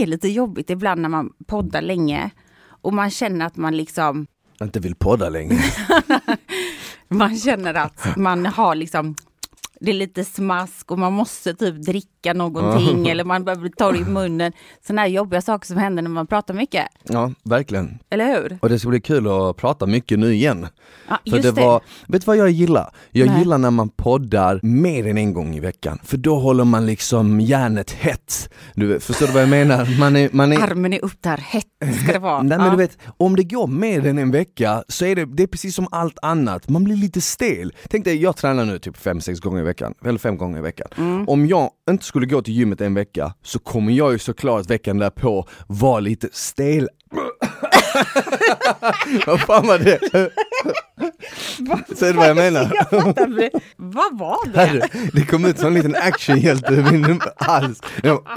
det är lite jobbigt ibland när man poddar länge och man känner att man liksom Jag inte vill podda längre. man känner att man har liksom det är lite smask och man måste typ dricka någonting eller man behöver bli torr i munnen. Sådana här jobbiga saker som händer när man pratar mycket. Ja, verkligen. Eller hur? Och det ska bli kul att prata mycket nu igen. Ja, För just det var, vet du vad jag gillar? Jag Nej. gillar när man poddar mer än en gång i veckan, för då håller man liksom järnet hett. Du förstår du vad jag menar? Man är, man är, Armen är upp där, hett ska det vara. Nej men Ja. du vet, om det går mer än en vecka så är det, det är precis som allt annat, man blir lite stel. Tänk dig, jag tränar nu typ 5-6 gånger i veckan, eller 5 gånger i veckan. Mm. Om jag inte skulle gå till gymmet en vecka så kommer jag ju såklart veckan därpå vara lite stel. vad fan var det? Ser du vad jag menar? Jag fattar. Vad var det? Herre, det kom ut som en liten actionhjälte ur min hals. Jag bara,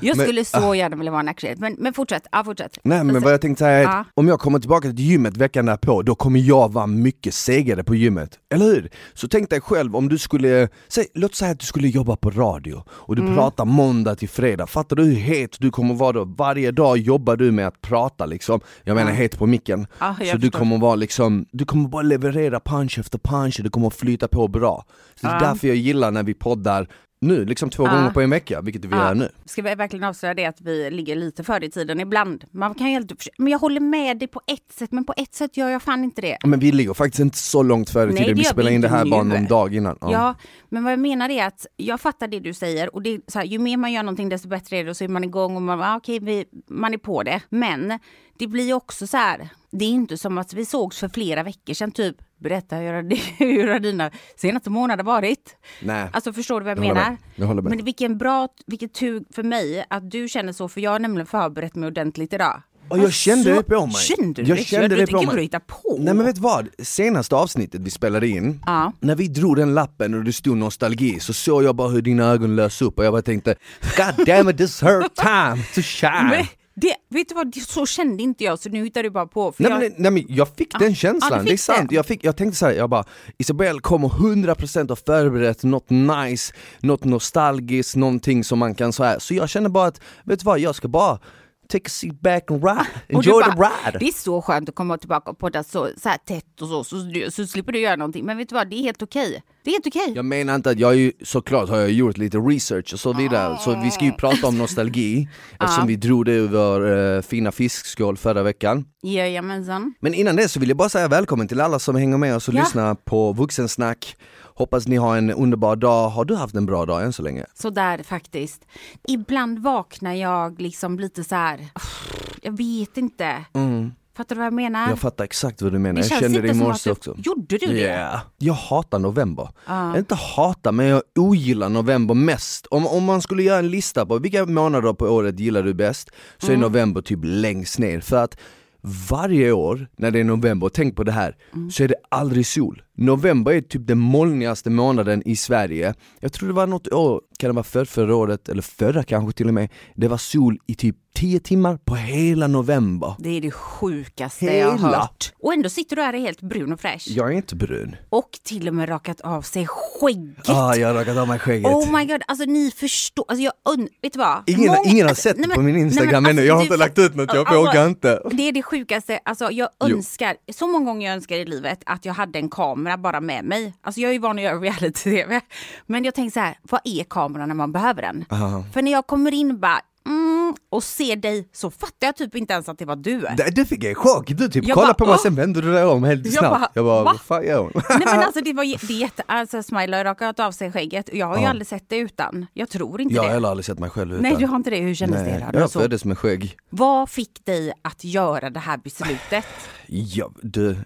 Jag Men- skulle så gärna vilja vara en actionhjälte. Men, men fortsätt, ja fortsätt. Nej men vad jag tänkte säga är att Ja. om jag kommer tillbaka till gymmet veckan därpå, då kommer jag vara mycket segare på gymmet. Eller hur? Så tänk dig själv om du skulle, säg, låt säga att du skulle jobba på radio och Mm. du pratar måndag till fredag. Fattar du hur het du kommer vara då? Varje dag jobbar du med att prata liksom. Jag menar Ja. het på micken. Jag så du förstår. kommer vara liksom, du kommer bara leverera punch efter punch och det kommer flyta på bra. Så det är därför jag gillar när vi poddar nu, liksom två Ja. gånger på en vecka, vilket vi Ja. gör nu. Ska vi verkligen avslöja det att vi ligger lite före i tiden ibland? Man kan ju försöka- men jag håller med dig på ett sätt, men på ett sätt gör jag fan inte det. Men vi ligger faktiskt inte så långt före Nej, tiden, det vi gör spelar in det inte här bara nu. någon dag innan. Ja. men vad jag menar är att jag fattar det du säger och det är så här, ju mer man gör någonting desto bättre är det och så är man igång och man, ah, okej, vi, man är på det. Men det blir ju också så här, det är inte som att vi sågs för flera veckor sedan typ. Berätta hur har, hur har dina senaste månader varit? Nej. Alltså förstår du vad jag, Jag menar? med. Jag håller med. Men vilken bra, vilket tur för mig att du känner så, för jag har nämligen förberett mig ordentligt idag. Och jag kände Så- det på mig. Kände du jag det? Kände det på mig. du hittar på. Nej men vet vad? Senaste avsnittet vi spelade in, Ja. när vi drog den lappen och det stod nostalgi så såg jag bara hur dina ögon lös upp och jag bara tänkte God damn it this is her time to shine! Det, vet du vad, så kände inte jag, så nu hittar du bara på. För Nej, jag, men, nej men jag fick den ja, känslan, du det är sant. det. Jag, fick, jag tänkte såhär, jag bara Isabelle kommer 100% ha förberett något nice, något nostalgiskt, någonting som man kan så här. Så jag känner bara att, vet du vad, jag ska bara take a seat back and ride, enjoy bara, the ride! Det är så skönt att komma tillbaka och podda så, så här tätt och så, så, så slipper du göra någonting. Men vet du vad, det är helt okej. Det är helt okej. Jag menar inte att jag är ju, såklart har jag gjort lite research och så vidare, så vi ska ju prata om nostalgi eftersom vi drog det över uh, fina fiskskål förra veckan. Jajamensan. Men innan det så vill jag bara säga välkommen till alla som hänger med oss och Ja. lyssnar på Vuxensnack. Hoppas ni har en underbar dag. Har du haft en bra dag än så länge? Så där faktiskt. Ibland vaknar jag liksom lite så här, jag vet inte. Fattar du vad jag menar? Mm. Jag fattar exakt vad du menar, jag kände det i morse också. Gjorde du det? Yeah. Jag hatar november. Inte hata, men jag ogillar november mest. Om, om man skulle göra en lista på vilka månader på året gillar du bäst, så Mm. är november typ längst ner. För att varje år när det är november, tänk på det här, Mm. så är det aldrig sol. November är typ den molnigaste månaden i Sverige. Jag tror det var något år, kan det vara för förra året, eller förra kanske till och med, det var sol i typ 10 timmar på hela november. Det är det sjukaste jag har Hela. hört. Och ändå sitter du här helt brun och fräsch. Jag är inte brun. Och till och med rakat av sig skägget. Ah, jag har rakat av mig skägget. Oh my god, alltså ni förstår, alltså jag und- vet du vad? Ingen, Många- ingen har alltså, sett nej, men- på min nej, instagram men ännu, alltså, jag har du inte lagt ut något, jag Alltså, vågar inte. Det är det sjukaste, alltså jag Jo. önskar, så många gånger jag önskar i livet att jag hade en kamera bara med mig. Alltså jag är ju van att göra reality-tv. Men jag tänker så här, vad är kameran när man behöver den? Aha. För när jag kommer in bara, mm, och ser dig så fattar jag typ inte ens att det var du. Det, det fick jag i chock, du typ Jag bara, på mig "Åh!" sen vände du dig om helt Jag snabbt. bara, jag bara, "Va?" vad fan gör hon? Nej men alltså det var det jätte, alltså Smile har rakat av sig skägget och jag har ju Ja. aldrig sett det utan. Jag tror inte Jag har det. heller aldrig sett mig själv utan. Nej du har inte det, hur kändes Nej, det då? Jag föddes med skägg. Vad fick dig att göra det här beslutet? Ja, du,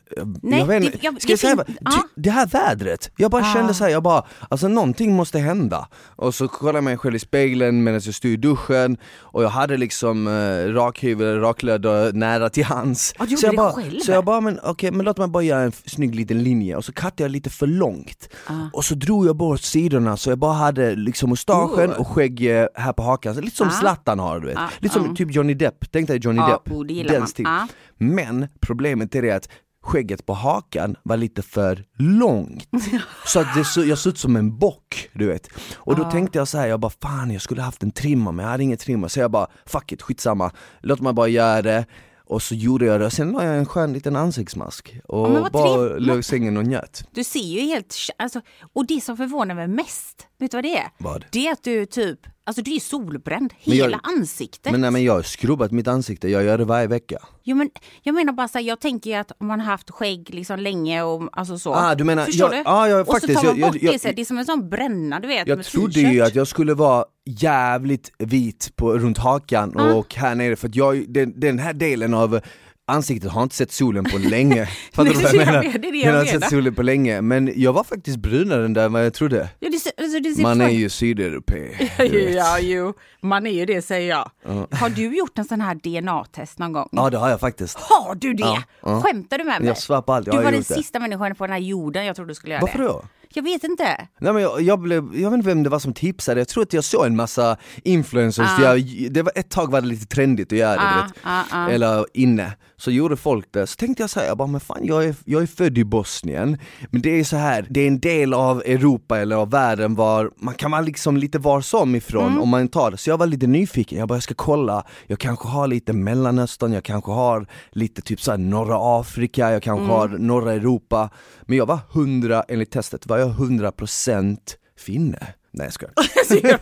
Nej, jag vet inte, jag- ska det jag säga fin- vad? Ty- Det här vädret, jag bara Ah. kände såhär, jag bara, alltså någonting måste hända. Och så kollade jag mig själv i spegeln medan jag stod i duschen och jag hade liksom eh, rakhyvel, raklödder nära till hands. Gjorde så jag bara, själv? Så jag bara, men okej, men låt mig bara göra en snygg liten linje och så kattade jag lite för långt. Ah. Och så drog jag bort sidorna så jag bara hade liksom mustaschen Oh. och skägg eh, här på hakan, lite som Ah. Zlatan har du vet. Ah, Lite som ah. typ Johnny Depp, tänk dig Johnny Depp. oh, den man. Ah. Men problemet är det att skägget på hakan var lite för långt. Så att det, så, jag såg ut som en bock, du vet. Och då tänkte jag så här, jag bara fan jag skulle haft en trimmer men jag hade ingen trimmer. Så jag bara fuck it, skitsamma, låt mig bara göra det. Och så gjorde jag det, och sen la jag en skön liten ansiktsmask och vad bara låg i sängen och njöt. Du ser ju helt, alltså, och det som förvånar mig mest, vet du vad det är? Vad? Det är att du typ, alltså du är solbränd, Men jag- hela ansiktet. Men nej men jag har skrubbat mitt ansikte, jag gör det varje vecka. Jo, men jag menar bara så här, jag tänker ju att om man har haft skägg liksom länge och alltså så. Ah, du menar- Förstår ja, du? ja, ja, och faktiskt, så tar man jag- bort jag- det, så här, det är som en sån bränna du vet Jag trodde ju att jag skulle vara jävligt vit på, runt hakan Ah. och här nere för att jag, den, den här delen av ansiktet har inte sett solen på länge. Fattar du vad jag jag menar? det är det Den jag har inte sett solen på länge, men jag var faktiskt brunare än där vad jag trodde. Ja, det, ser- alltså, det ser Man är ju sydeuropé. vet. Ja, jo, man är ju det säger jag. Har du gjort en sån här DNA-test någon gång? Ja det har jag faktiskt. Har du det? Ja, ja. Skämtar du med mig? Jag svär på allt, jag du var den det. sista människan på den här jorden jag trodde du skulle göra Varför det. då? Jag vet inte. Nej, men jag, jag, blev, jag vet inte vem det var som tipsade, jag tror att jag såg en massa influencers, Ah. jag, det var, ett tag var det lite trendigt att göra det, Ah, du vet. ah, ah. eller inne. Så gjorde folk det, så tänkte jag så här, jag bara, men fan jag är, jag är född i Bosnien, men det är så här, det är en del av Europa eller av världen var man kan vara liksom lite var som ifrån Mm. om man tar det. Så jag var lite nyfiken, jag bara, jag ska kolla, jag kanske har lite Mellanöstern, jag kanske har lite typ så här norra Afrika, jag kanske Mm. har norra Europa. Men jag var 100, enligt testet var jag 100% finne. Nej jag skojar.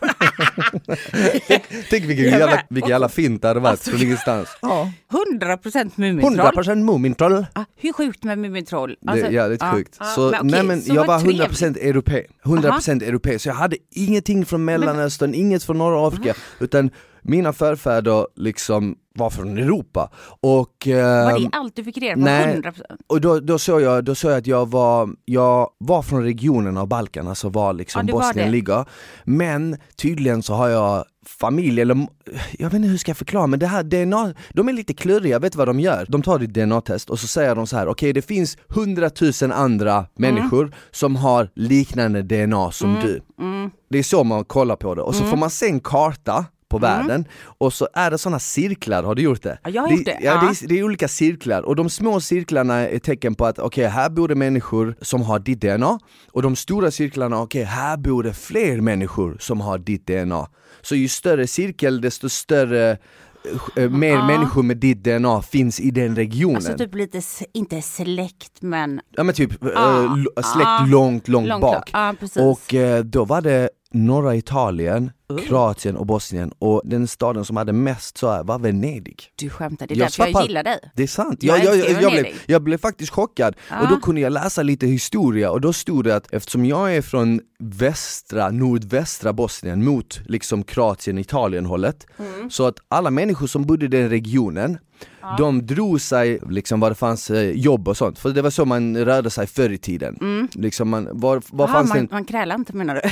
Tänk vilken jävla, vilken jävla fint det hade varit från ingenstans. Ja. 100% Mumintroll. 100% Mumintroll. Ah, hur sjukt med Mumintroll? Det är jävligt ah, sjukt. ah, så, men okej, nej men så jag var trevligt. 100% europé, 100% europé, så jag hade ingenting från Mellanöstern, inget från norra Afrika, utan mina förfäder liksom var från Europa. Och, eh, Var det allt du fick reda på? nej. 100%? och då, då, såg jag, då såg jag att jag var, jag var från regionen av Balkan, alltså var liksom Ja, var Bosnien det. ligger. Men tydligen så har jag familj, eller jag vet inte hur ska jag förklara, men det här DNA, de är lite kluriga, vet du vad de gör? De tar ditt DNA-test och så säger de så här: okej det finns hundratusen andra människor som har liknande DNA som du. Det är så man kollar på det, och så får man se en karta på världen och så är det sådana cirklar, har du gjort det? Ja, jag har det, gjort det, Ja, ja. det, är, det är olika cirklar och de små cirklarna är tecken på att okej, här bor det människor som har ditt DNA och de stora cirklarna, okej, här bor det fler människor som har ditt DNA. Så ju större cirkel, desto större eh, mer Ja. människor med ditt DNA finns i den regionen. Alltså typ lite, inte släkt men Ja men typ eh, Ah, släkt ah, långt, långt, långt bak. Ja, och eh, då var det norra Italien, Kroatien och Bosnien och den staden som hade mest så här var Venedig. du skämtar, det är Jag därför jag gillar dig. Det är sant, Jag jag, jag, jag, blev, jag blev faktiskt chockad och då kunde jag läsa lite historia och då stod det att eftersom jag är från västra, nordvästra Bosnien mot liksom Kroatien, Italien hållet Mm. så att alla människor som bodde i den regionen de drog sig, liksom var det fanns eh, jobb och sånt, för det var så man rörde sig förr i tiden. Liksom man, var, var Aha, fanns man, en, man krälar inte menar du?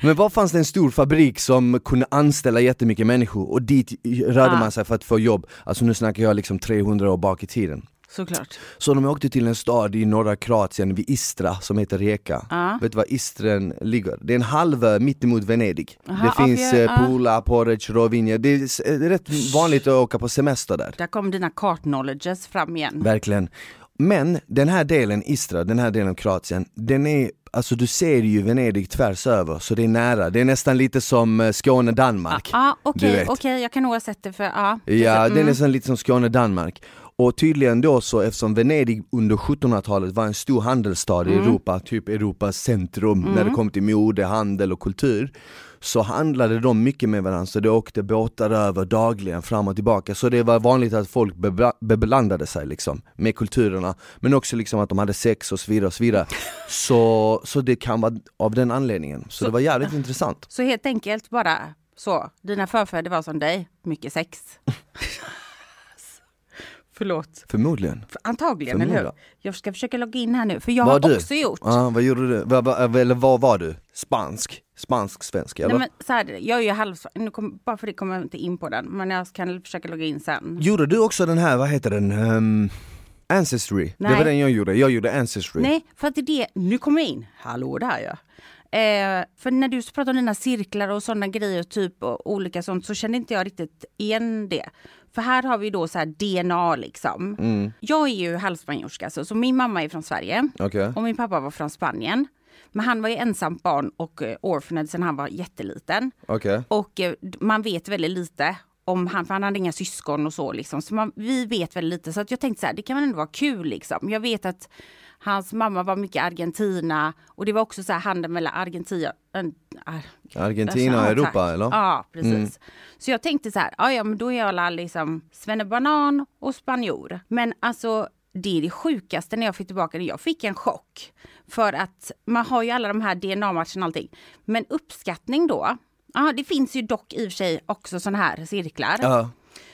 men var fanns det en stor fabrik som kunde anställa jättemycket människor och dit rörde Ah. man sig för att få jobb. Alltså nu snackar jag liksom 300 år bak i tiden. Såklart. Så de åkte till en stad i norra Kroatien vid Istra som heter Rijeka. Ja. Vet du var Istren ligger? Det är en halvö mitt emot Venedig. Aha, det finns okej, eh. Pula, Porridge, Rovinj. Det är, s- det är rätt vanligt att åka på semester där. Där kom dina kartknowledges fram igen. Verkligen. Men den här delen, Istra, den här delen av Kroatien, den är, alltså du ser ju Venedig tvärs över, så det är nära. Det är nästan lite som eh, Skåne-Danmark. Ja, Du okej, vet. okej, jag kan nog ha sett det för, ja. Ja, Mm. det är nästan lite som Skåne-Danmark. Och tydligen då så, eftersom Venedig under 1700-talet var en stor handelsstad Mm. i Europa, typ Europas centrum när det kom till mode, handel och kultur, så handlade de mycket med varandra, så det åkte båtar över dagligen fram och tillbaka. Så det var vanligt att folk bebla- beblandade sig liksom med kulturerna, men också liksom att de hade sex och så vidare och så vidare. Så, så det kan vara av den anledningen. Så, det var jävligt intressant. Så helt enkelt bara så, dina förfäder var som dig, mycket sex. Förlåt. Förmodligen. Antagligen, eller hur? Förmodligen. Jag ska försöka logga in här nu, för jag Vad har du? också gjort. Ja, vad gjorde du? Vad, vad, eller vad var du? Spansk? Spansk-svensk eller? Nej, men så här, jag är ju halv, nu kom, bara för det kommer jag inte in på den, men jag kan försöka logga in sen. Gjorde du också den här, vad heter den? Ehm, Ancestry? Det Nej. var den jag gjorde, jag gjorde Ancestry. Nej, för att det är det, nu kommer jag in. Hallå där ja. Eh, för när du pratar om dina cirklar och sådana grejer typ och olika sånt så kände inte jag riktigt igen det. För här har vi då så här DNA liksom. Mm. Jag är ju halvspanjorska så, så min mamma är från Sverige Okej. och min pappa var från Spanien. Men han var ju ensamt barn och eh, orphaned sen han var jätteliten. Okej. Och eh, man vet väldigt lite om han, för han hade inga syskon och så liksom. Så man, vi vet väldigt lite. Så att jag tänkte så här, det kan väl ändå vara kul liksom. Jag vet att hans mamma var mycket Argentina och det var också så här handel mellan Argentina, en, ar, Argentina och Ja, Europa tack. eller? Ja, precis. Så jag tänkte så här, ja, men då är jag liksom svennebanan och spanjor. Men alltså det är det sjukaste när jag fick tillbaka det. Jag fick en chock. För att man har ju alla de här DNA-matcherna och allting. Men uppskattning då. Ja, det finns ju dock i och för sig också sådana här cirklar. Ja.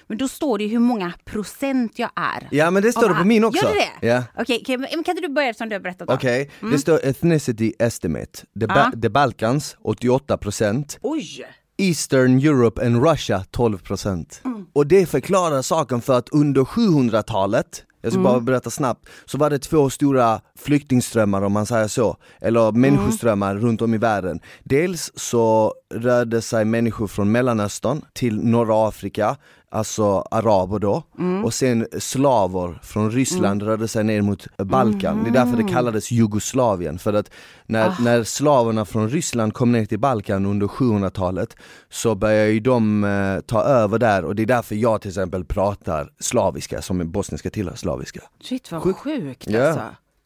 Men då står det ju hur många procent jag är. Ja men det står det på min också. Gör det det? Ja. Okej, okej, men kan inte du börja som du har berättat? Okej, det står ethnicity estimate. The, ba- Mm. The Balkans 88%, Oj! Eastern Europe and Russia 12%. Mm. Och det förklarar saken för att under 700-talet, jag ska Mm. bara berätta snabbt, så var det två stora flyktingströmmar om man säger så, eller Mm. människoströmmar runt om i världen. Dels så rörde sig människor från Mellanöstern till norra Afrika, alltså araber då, Mm. och sen slavar från Ryssland rörde sig ner mot Balkan. Det är därför Mm. det kallades Jugoslavien, för att när, Ah. när slavarna från Ryssland kom ner till Balkan under 700-talet så började ju de eh, ta över där och det är därför jag till exempel pratar slaviska som bosniska tillhör slaviska. Shit vad Sjukt. sjukt Ja.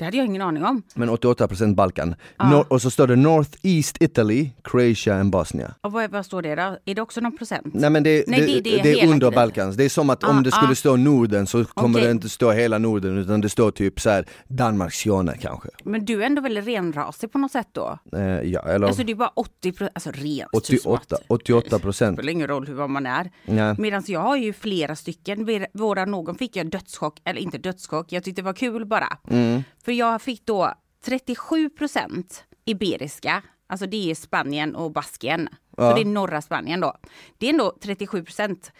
Det hade jag ingen aning om. Men 88% Balkan. Ah. Nor- och så står det North East Italy, Croatia and Bosnia. Och vad, vad står det då? Är det också någon procent? Nej men det, Nej, det, det- det, det är under. Balkans, det är som att Ah, om det skulle ah. stå Norden så kommer Okej. det inte stå hela Norden utan det står typ så här Danmark, Skåne kanske. Men du är ändå väldigt renrasig på något sätt då? Eh, ja, eller Alltså det är bara 80 procent, alltså rent 88, 88 Det procent. spelar ingen roll hur man är. Nej. Medan jag har ju flera stycken. Våra någon fick jag dödschock, eller inte dödschock, jag tyckte det var kul bara. Mm. För jag fick då 37 procent iberiska, alltså det är Spanien och Baskien. Ja. Så det är norra Spanien då. Det är ändå 37 procent.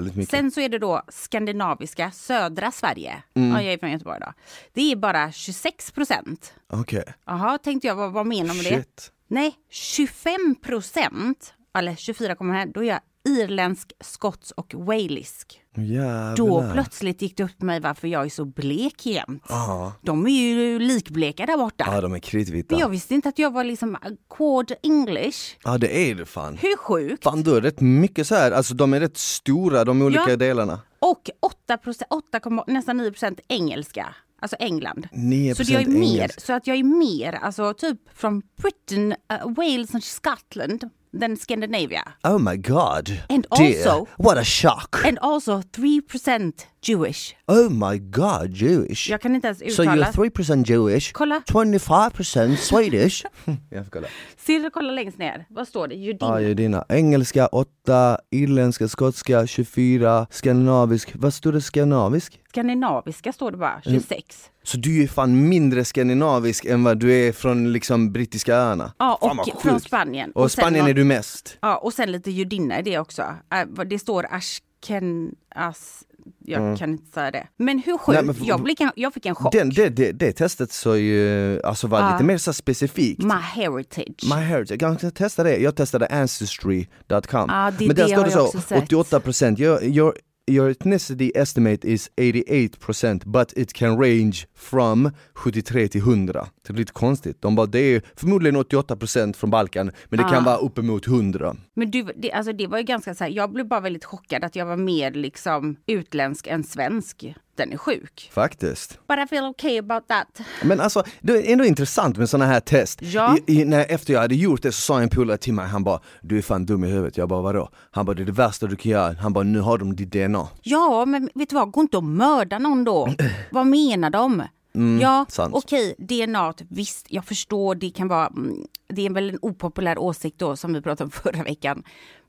mycket. Sen så är det då skandinaviska, södra Sverige. Mm. Ja, jag är från Göteborg då. Det är bara 26 procent. Okej, Jaha, tänkte jag, vad, vad menar man med det? shit. Nej, 25 procent, eller 24,1, då är jag irländsk, skotsk och walisk. Jävlar. Då plötsligt gick det upp för mig varför jag är så blek jämt. Ja. De är ju likbleka där borta. Ja de är kritvita. Men jag visste inte att jag var liksom quad English. Ja det är det fan. Hur sjukt? Fan du är rätt mycket så här. alltså de är rätt stora de olika Ja. delarna. Och 8 procent, 8, nästan 9 procent engelska. Alltså England. 9% så jag är mer, så att jag är mer, alltså typ från Britain, uh, Wales and Scotland than Scandinavia. Oh my god. And Dear, also- what a shock. And also 3 procent Jewish. Oh my god Jewish. Jag kan inte ens So uttala. you're 3% Jewish, Kolla. 25% Swedish. jag får kolla. Ser du, kolla längst ner. Vad står det? Judin. Ja, är dina. Engelska 8, irländska, skotska 24, skandinavisk, vad står det skandinavisk? Skandinaviska står det bara, 26. Så du är fan mindre skandinavisk än vad du är från liksom brittiska öarna? Ja, Fan, vad och från sjukt. Spanien. Och sen Spanien någon- är du mest? Ja, och sen lite judinna i det också. Äh, vad Det står Ashken... As, jag kan inte säga det. Men hur sjukt? Mm. Nej, men- jag, jag fick en chock. Den, det, det, det testet så ju, alltså var Ja. lite mer så specifikt. My heritage. My heritage, jag kan testa det. Jag testade ancestry.com. Det- Men där står det jag så, också sett. 88% your, your, your ethnicity estimate is 88% but it can range from 73 till 100. Det är lite konstigt. De bara, det är förmodligen 88% från Balkan men det kan Ah. vara uppemot 100. Men du, det, alltså det var ju ganska så här, jag blev bara väldigt chockad att jag var mer liksom utländsk än svensk. Den är sjuk. Faktiskt. But I feel okay about that. Men alltså, det är ändå intressant med sådana här test. Ja. I, i, när, efter jag hade gjort det så sa en polare till mig, han bara Du är fan dum i huvudet. Jag bara vadå? Han bara det är det värsta du kan göra. Han bara nu har de ditt DNA. Ja, men vet du vad, gå inte och mörda någon då. vad menar de? ja, Mm, sant. okej, DNA, visst, jag förstår, det kan vara, mm, det är väl en opopulär åsikt då som vi pratade om förra veckan.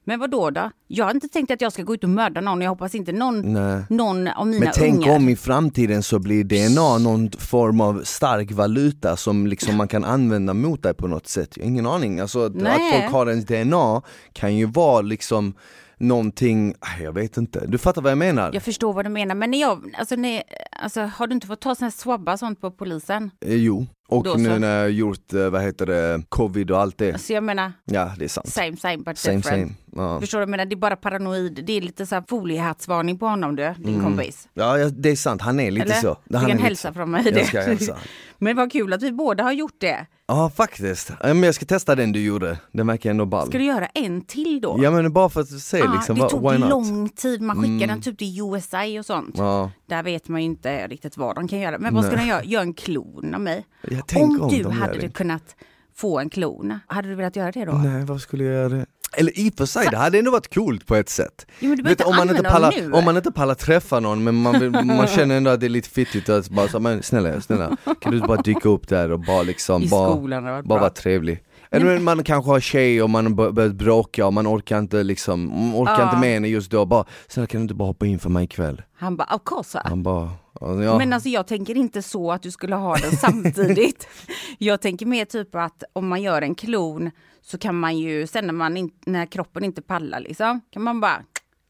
Men vad då då? Jag har inte tänkt att jag ska gå ut och mörda någon, jag hoppas inte någon, Nej. någon av mina Men tänk ungar. om i framtiden så blir DNA någon form av stark valuta som liksom man kan använda mot dig på något sätt. Ingen aning. Alltså att Nej. folk har ens DNA kan ju vara liksom någonting, jag vet inte. Du fattar vad jag menar? Jag förstår vad du menar, men när jag, alltså, när, alltså, har du inte fått ta här swabbar sånt på polisen? Eh, jo. Och Då nu så. när jag gjort, eh, vad heter det, covid och allt det. Så jag menar, Ja det är sant. same same but Same different. same. Ja. Förstår du? Jag menar, det är bara paranoid. Det är lite så här foliehattsvarning på honom du, din kompis. Ja, det är sant, han är lite Eller? så. Du Han kan är lite hälsa från mig Jag det. ska hälsa. Men vad kul att vi båda har gjort det. Ja faktiskt, men jag ska testa den du gjorde, den verkar ändå ball. Ska du göra en till då? Ja men bara för att se Ja, liksom, det tog lång tid, man skickade den typ till USA och sånt. Ja, Där vet man ju inte riktigt vad de kan göra. Men vad ska Nej. de göra? Göra en klon av mig? jag tänker Om du de hade du det. kunnat få en klon, hade du velat göra det då? Nej vad skulle jag göra det? Eller i och för sig, det hade ändå varit coolt på ett sätt. Jo, men du Vet, om, man inte pallar, om man inte pallar träffa någon men man, vill, man känner ändå att det är lite fittigt att bara så, men snälla, snälla kan du bara dyka upp där och bara liksom, I bara, bara vara trevlig. Eller men man kanske har tjej och man har bör- börjat bråka och man orkar inte liksom, orkar inte med henne just då, bara snälla kan du inte bara hoppa in för mig ikväll? Han bara, of course. Han bara, ja. Men alltså jag tänker inte så att du skulle ha den samtidigt. jag tänker mer typ att om man gör en klon så kan man ju, sen när, man in, när kroppen inte pallar liksom, kan man bara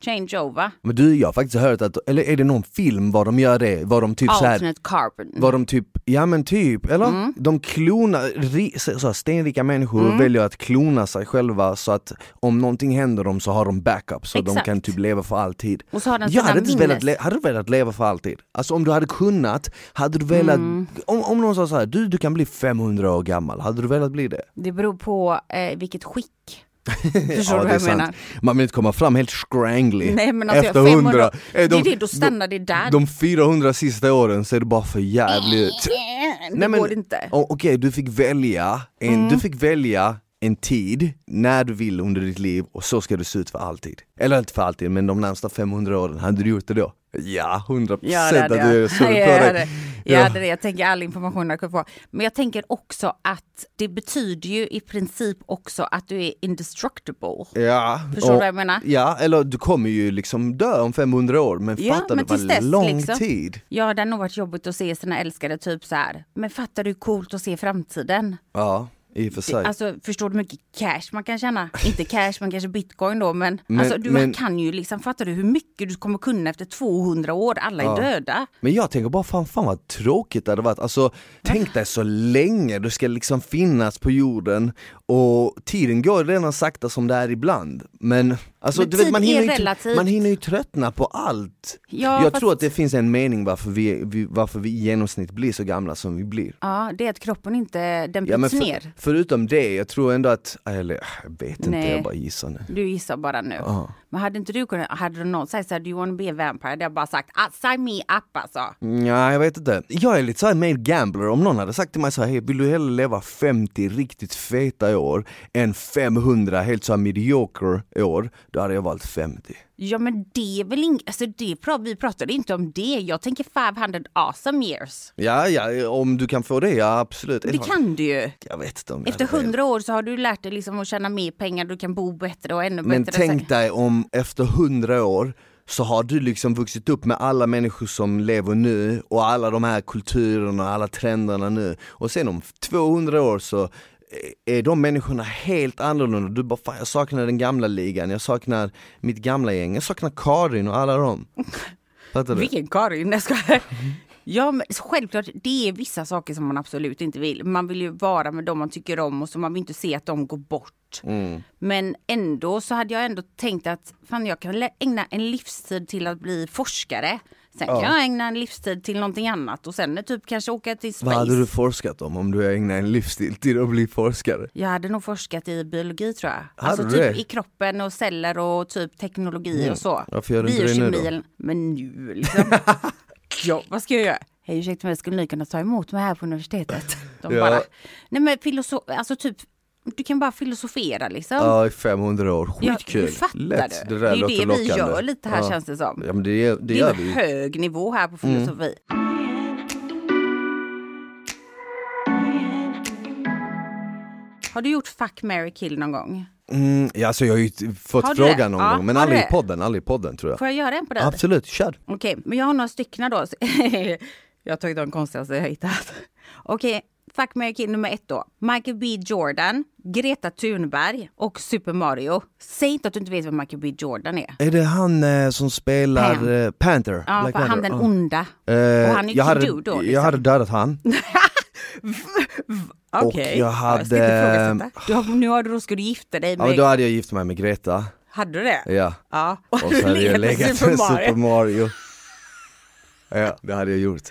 change over. Men du, jag har faktiskt hört att, eller är det någon film var de gör det? Var de typ så här Alternate carbon. var de typ, ja men typ, eller? Mm. De klonar, ri, så, så, stenrika människor väljer att klona sig själva så att om någonting händer dem så har de backup så de Exakt. kan typ leva för alltid. Och så har den jag hade inte velat, le- hade du velat leva för alltid? Alltså om du hade kunnat, hade du velat, Mm. om, om någon sa så här, du, du kan bli 500 år gammal, hade du velat bli det? Det beror på eh, vilket skick. Förstår Ja, du vad jag sant. menar? Man vill inte komma fram helt scrangly Nej men alltså efter 500, 100. Eh, det är det, då stannar det där. De 400 sista åren så är det bara för jävligt. det Nej, men- går inte. Okej, du fick välja en, Mm. du fick välja en tid när du vill under ditt liv och så ska det se ut för alltid. Eller inte för alltid, men de närmsta 500 åren, hade du gjort det då? Ja, 100% Ja, det att du på jag, dig. hade, jag hade det. Jag tänker all information jag kunde få. Men jag tänker också att det betyder ju i princip också att du är indestructible. Ja, Förstår du vad jag menar? Ja, eller du kommer ju liksom dö om 500 år, men Ja, fattar men du vad dess, lång liksom. tid? Ja, det har nog varit jobbigt att se sina älskade typ så här. Men fattar du hur coolt att se framtiden? Ja, i och för sig. Alltså förstår du hur mycket cash man kan tjäna? Inte cash men kanske bitcoin då men, Men- alltså du men- kan ju liksom, fattar du hur mycket du kommer kunna efter 200 år? Alla är Ja. döda. Men jag tänker bara fan, fan vad tråkigt det hade varit. Alltså tänk dig så länge du ska liksom finnas på jorden och tiden går redan sakta som det är ibland. Men alltså Men du vet man hinner, ju, man hinner ju tröttna på allt. Ja, jag fast- tror att det finns en mening varför vi, vi, varför vi i genomsnitt blir så gamla som vi blir. Ja, det är att kroppen inte, den Ja, bryts för, ner. förutom det, jag tror ändå att, eller jag vet inte, Nej. jag bara gissar nu. Du gissar bara nu. Ja. Men hade inte du kunnat, hade någon sagt såhär, do you wanna be a vampire? Det hade jag bara sagt, ah, sign me up alltså. Ja, jag vet inte. Jag är lite såhär mer gambler, om någon hade sagt till mig så här, hej vill du hellre leva 50 riktigt feta år än 500 helt såhär mediocre år, då hade jag valt 50. Ja men det är väl inget, alltså det, pra- vi pratade inte om det. Jag tänker 500 awesome years. Ja, ja, om du kan få det, ja absolut. Det kan du ju. Jag vet inte om Efter hade velat. 100 år så har du lärt dig liksom att tjäna mer pengar, du kan bo bättre och ännu Men bättre. tänk dig om efter 100 år så har du liksom vuxit upp med alla människor som lever nu och alla de här kulturerna och alla trenderna nu och sen om 200 år så är de människorna helt annorlunda. Du bara, fan jag saknar den gamla ligan, jag saknar mitt gamla gäng, jag saknar Karin och alla dem. Fattar du? Vilken Karin, jag skojar. Ja men självklart, det är vissa saker som man absolut inte vill. Man vill ju vara med dem man tycker om och så man vill inte se att de går bort. Mm. Men ändå så hade jag ändå tänkt att fan jag kan ägna en livstid till att bli forskare. Sen kan jag ägna en livstid till någonting annat och sen typ kanske åka till space. Vad hade du forskat om om du ägnade en livsstil till att bli forskare? Jag hade nog forskat i biologi tror jag. Hade alltså du typ det? i kroppen och celler och typ teknologi Mm. och så. Varför gör du inte det nu då? Men nu liksom. ja, vad ska jag göra? Hej ursäkta mig, skulle ni kunna ta emot mig här på universitetet? De Ja. bara, nej men filosof, alltså typ, du kan bara filosofera liksom. Ja, i 500 år, Ja, skitkul. hur fattar Lätt, du? det Det är ju det vi lockande. gör lite här ja. känns det som. Ja men det, det, Det är vi en ju. hög nivå här på filosofi. Har du gjort fuck, marry, kill någon gång? Mm, ja, alltså jag har ju fått Har frågan någon Ja, gång, men aldrig i podden, aldrig i podden tror jag. Får jag göra en på dig? Absolut, kör! Okej, men jag har några stycken då. jag har tagit de konstigaste jag hittat. Okej, fuck, marry, kill nummer ett då. Michael B Jordan, Greta Thunberg och Super Mario. Säg inte att du inte vet vem Michael B Jordan är. Är det han eh, som spelar Pam. eh, Panther? Ja, Black för han Panther? den Ja. onda. Eh, och han är jag, hade, Kiddo då, liksom. jag hade dödat han. Okej, jag ska inte ifrågasätta. du har, Nu har du, då ska du gifta dig Ja, med... men då hade jag gift mig med Greta, Hade du det? ja. Ja. Och så hade jag legat med Super. Mario. Ja, det hade jag gjort.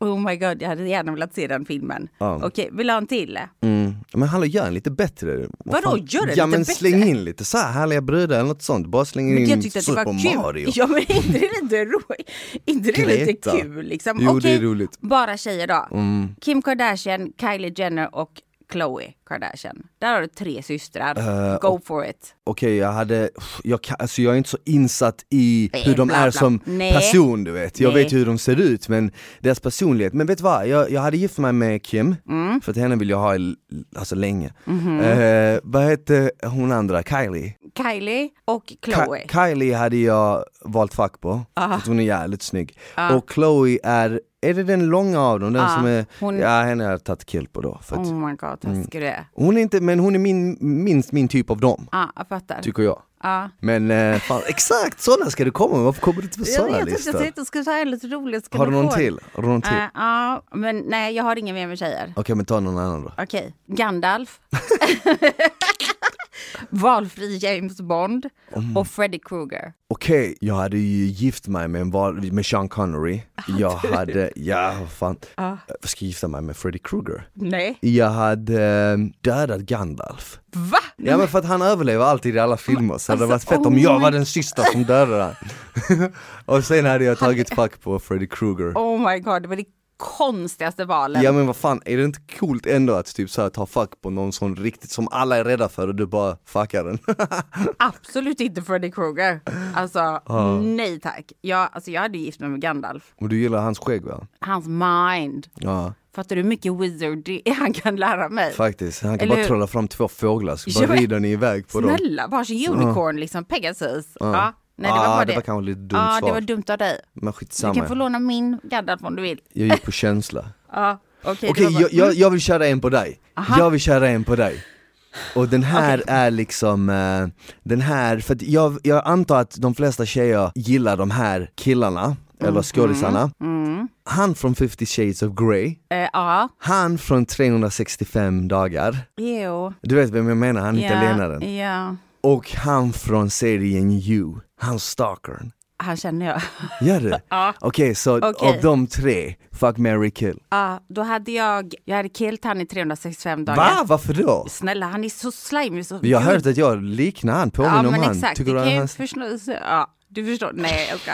Oh my god, jag hade gärna velat se den filmen. Ja. Okej, vill du ha en till? Mm. Men hallå, gör den lite bättre. Vad Vadå, gör den Ja lite men bättre? släng in lite så här härliga brudar eller något sånt, bara släng in jag tyckte att det Super var kul. Mario. Ja men inte det lite roligt? Inte det lite kul liksom? Jo, det Okej, är roligt. Bara tjejer då. Mm. Kim Kardashian, Kylie Jenner och Khloe Kardashian. Där har du tre systrar. Eh, Go for it. Okej jag hade, jag, kan, alltså jag är inte så insatt i Nej, hur de bla, är bla. som Nej. person du vet, jag Nej. vet hur de ser ut men deras personlighet, men vet du vad? Jag, jag hade gift mig med Kim, Mm. för att henne vill jag ha alltså länge. Mhm. Eh, vad hette hon andra, Kylie? Kylie och Ka- Khloe. Kylie hade jag valt fack på, för att hon är jävligt snygg. Och Chloe är, är det den långa av dem? Den Ja, som är, hon- ja henne har jag tagit kill på då. För att, Oh my god, taskig du Hon är inte, men hon är min, minst min typ av dem, Ja, jag fattar. tycker jag. Ja. Men eh, fan, exakt sådana ska det komma, varför kommer du inte Jag sådana inte, jag listor? tänkte jag skulle säga lite roligt. Ska Har du du någon få? till? Har du någon till? Eh, Ja, men nej jag har ingen mer med tjejer. Okej men ta någon annan då. Okej, Gandalf. Valfri James Bond Mm. och Freddy Krueger. Okej, jag hade ju gift mig med, en val- med Sean Connery. Jag hade, ja vad fan, jag ska gifta mig med Freddy Krueger. Nej. Jag hade eh, dödat Gandalf. Va? Ja men för att han överlever alltid i alla filmer så det hade varit Alltså, fett om oh jag my- var den sista som dödade han. och sen hade jag tagit fuck på Freddy Krueger. Oh my god, det var det konstigaste valen. Ja men vad fan, är det inte coolt ändå att typ så här, ta fuck på någon sån riktigt som alla är rädda för och du bara fuckar den? Absolut inte Freddy Krueger. Alltså nej tack. Jag, alltså, jag hade gift mig med Gandalf. och du gillar hans skägg va? Hans mind. Ja, Fattar du hur mycket wizard han kan lära mig? faktiskt. Han kan Eller bara hur? trolla fram två fåglar så bara rider ni iväg på dem. Snälla, varsin unicorn liksom, Pegasus. Ja. Nej, det Ja, var bara det det. var kanske lite dumt Ja, svar. det var dumt av dig. Men Du skitsamma. kan få låna min Gandalf om du vill. Jag gick på känsla. Ja, okej. Okej, var jag, bara- jag, jag vill köra en på dig. Aha. Jag vill köra en på dig. Och den här Okej. är liksom, eh, den här, för jag, jag antar att de flesta tjejer gillar de här killarna, eller skådisarna. Mm. Han från 50 shades of Grey, Eh, ja, han från 365 dagar, jo. du vet vem jag menar, han Ja, italienaren. ja. Och han från serien You, han stalkern. Han känner jag. Gör du? Ja. Okej, så Okej. av de tre, fuck, marry, kill. Ja, då hade jag, jag hade killt han i 365 dagar. Va? Varför då? Snälla, han är så slimy. Så Jag har hört att jag liknar han, påminner Ja om men han. exakt, Tycker det du kan han... förstå. Ja, du förstår. Nej, jag ska.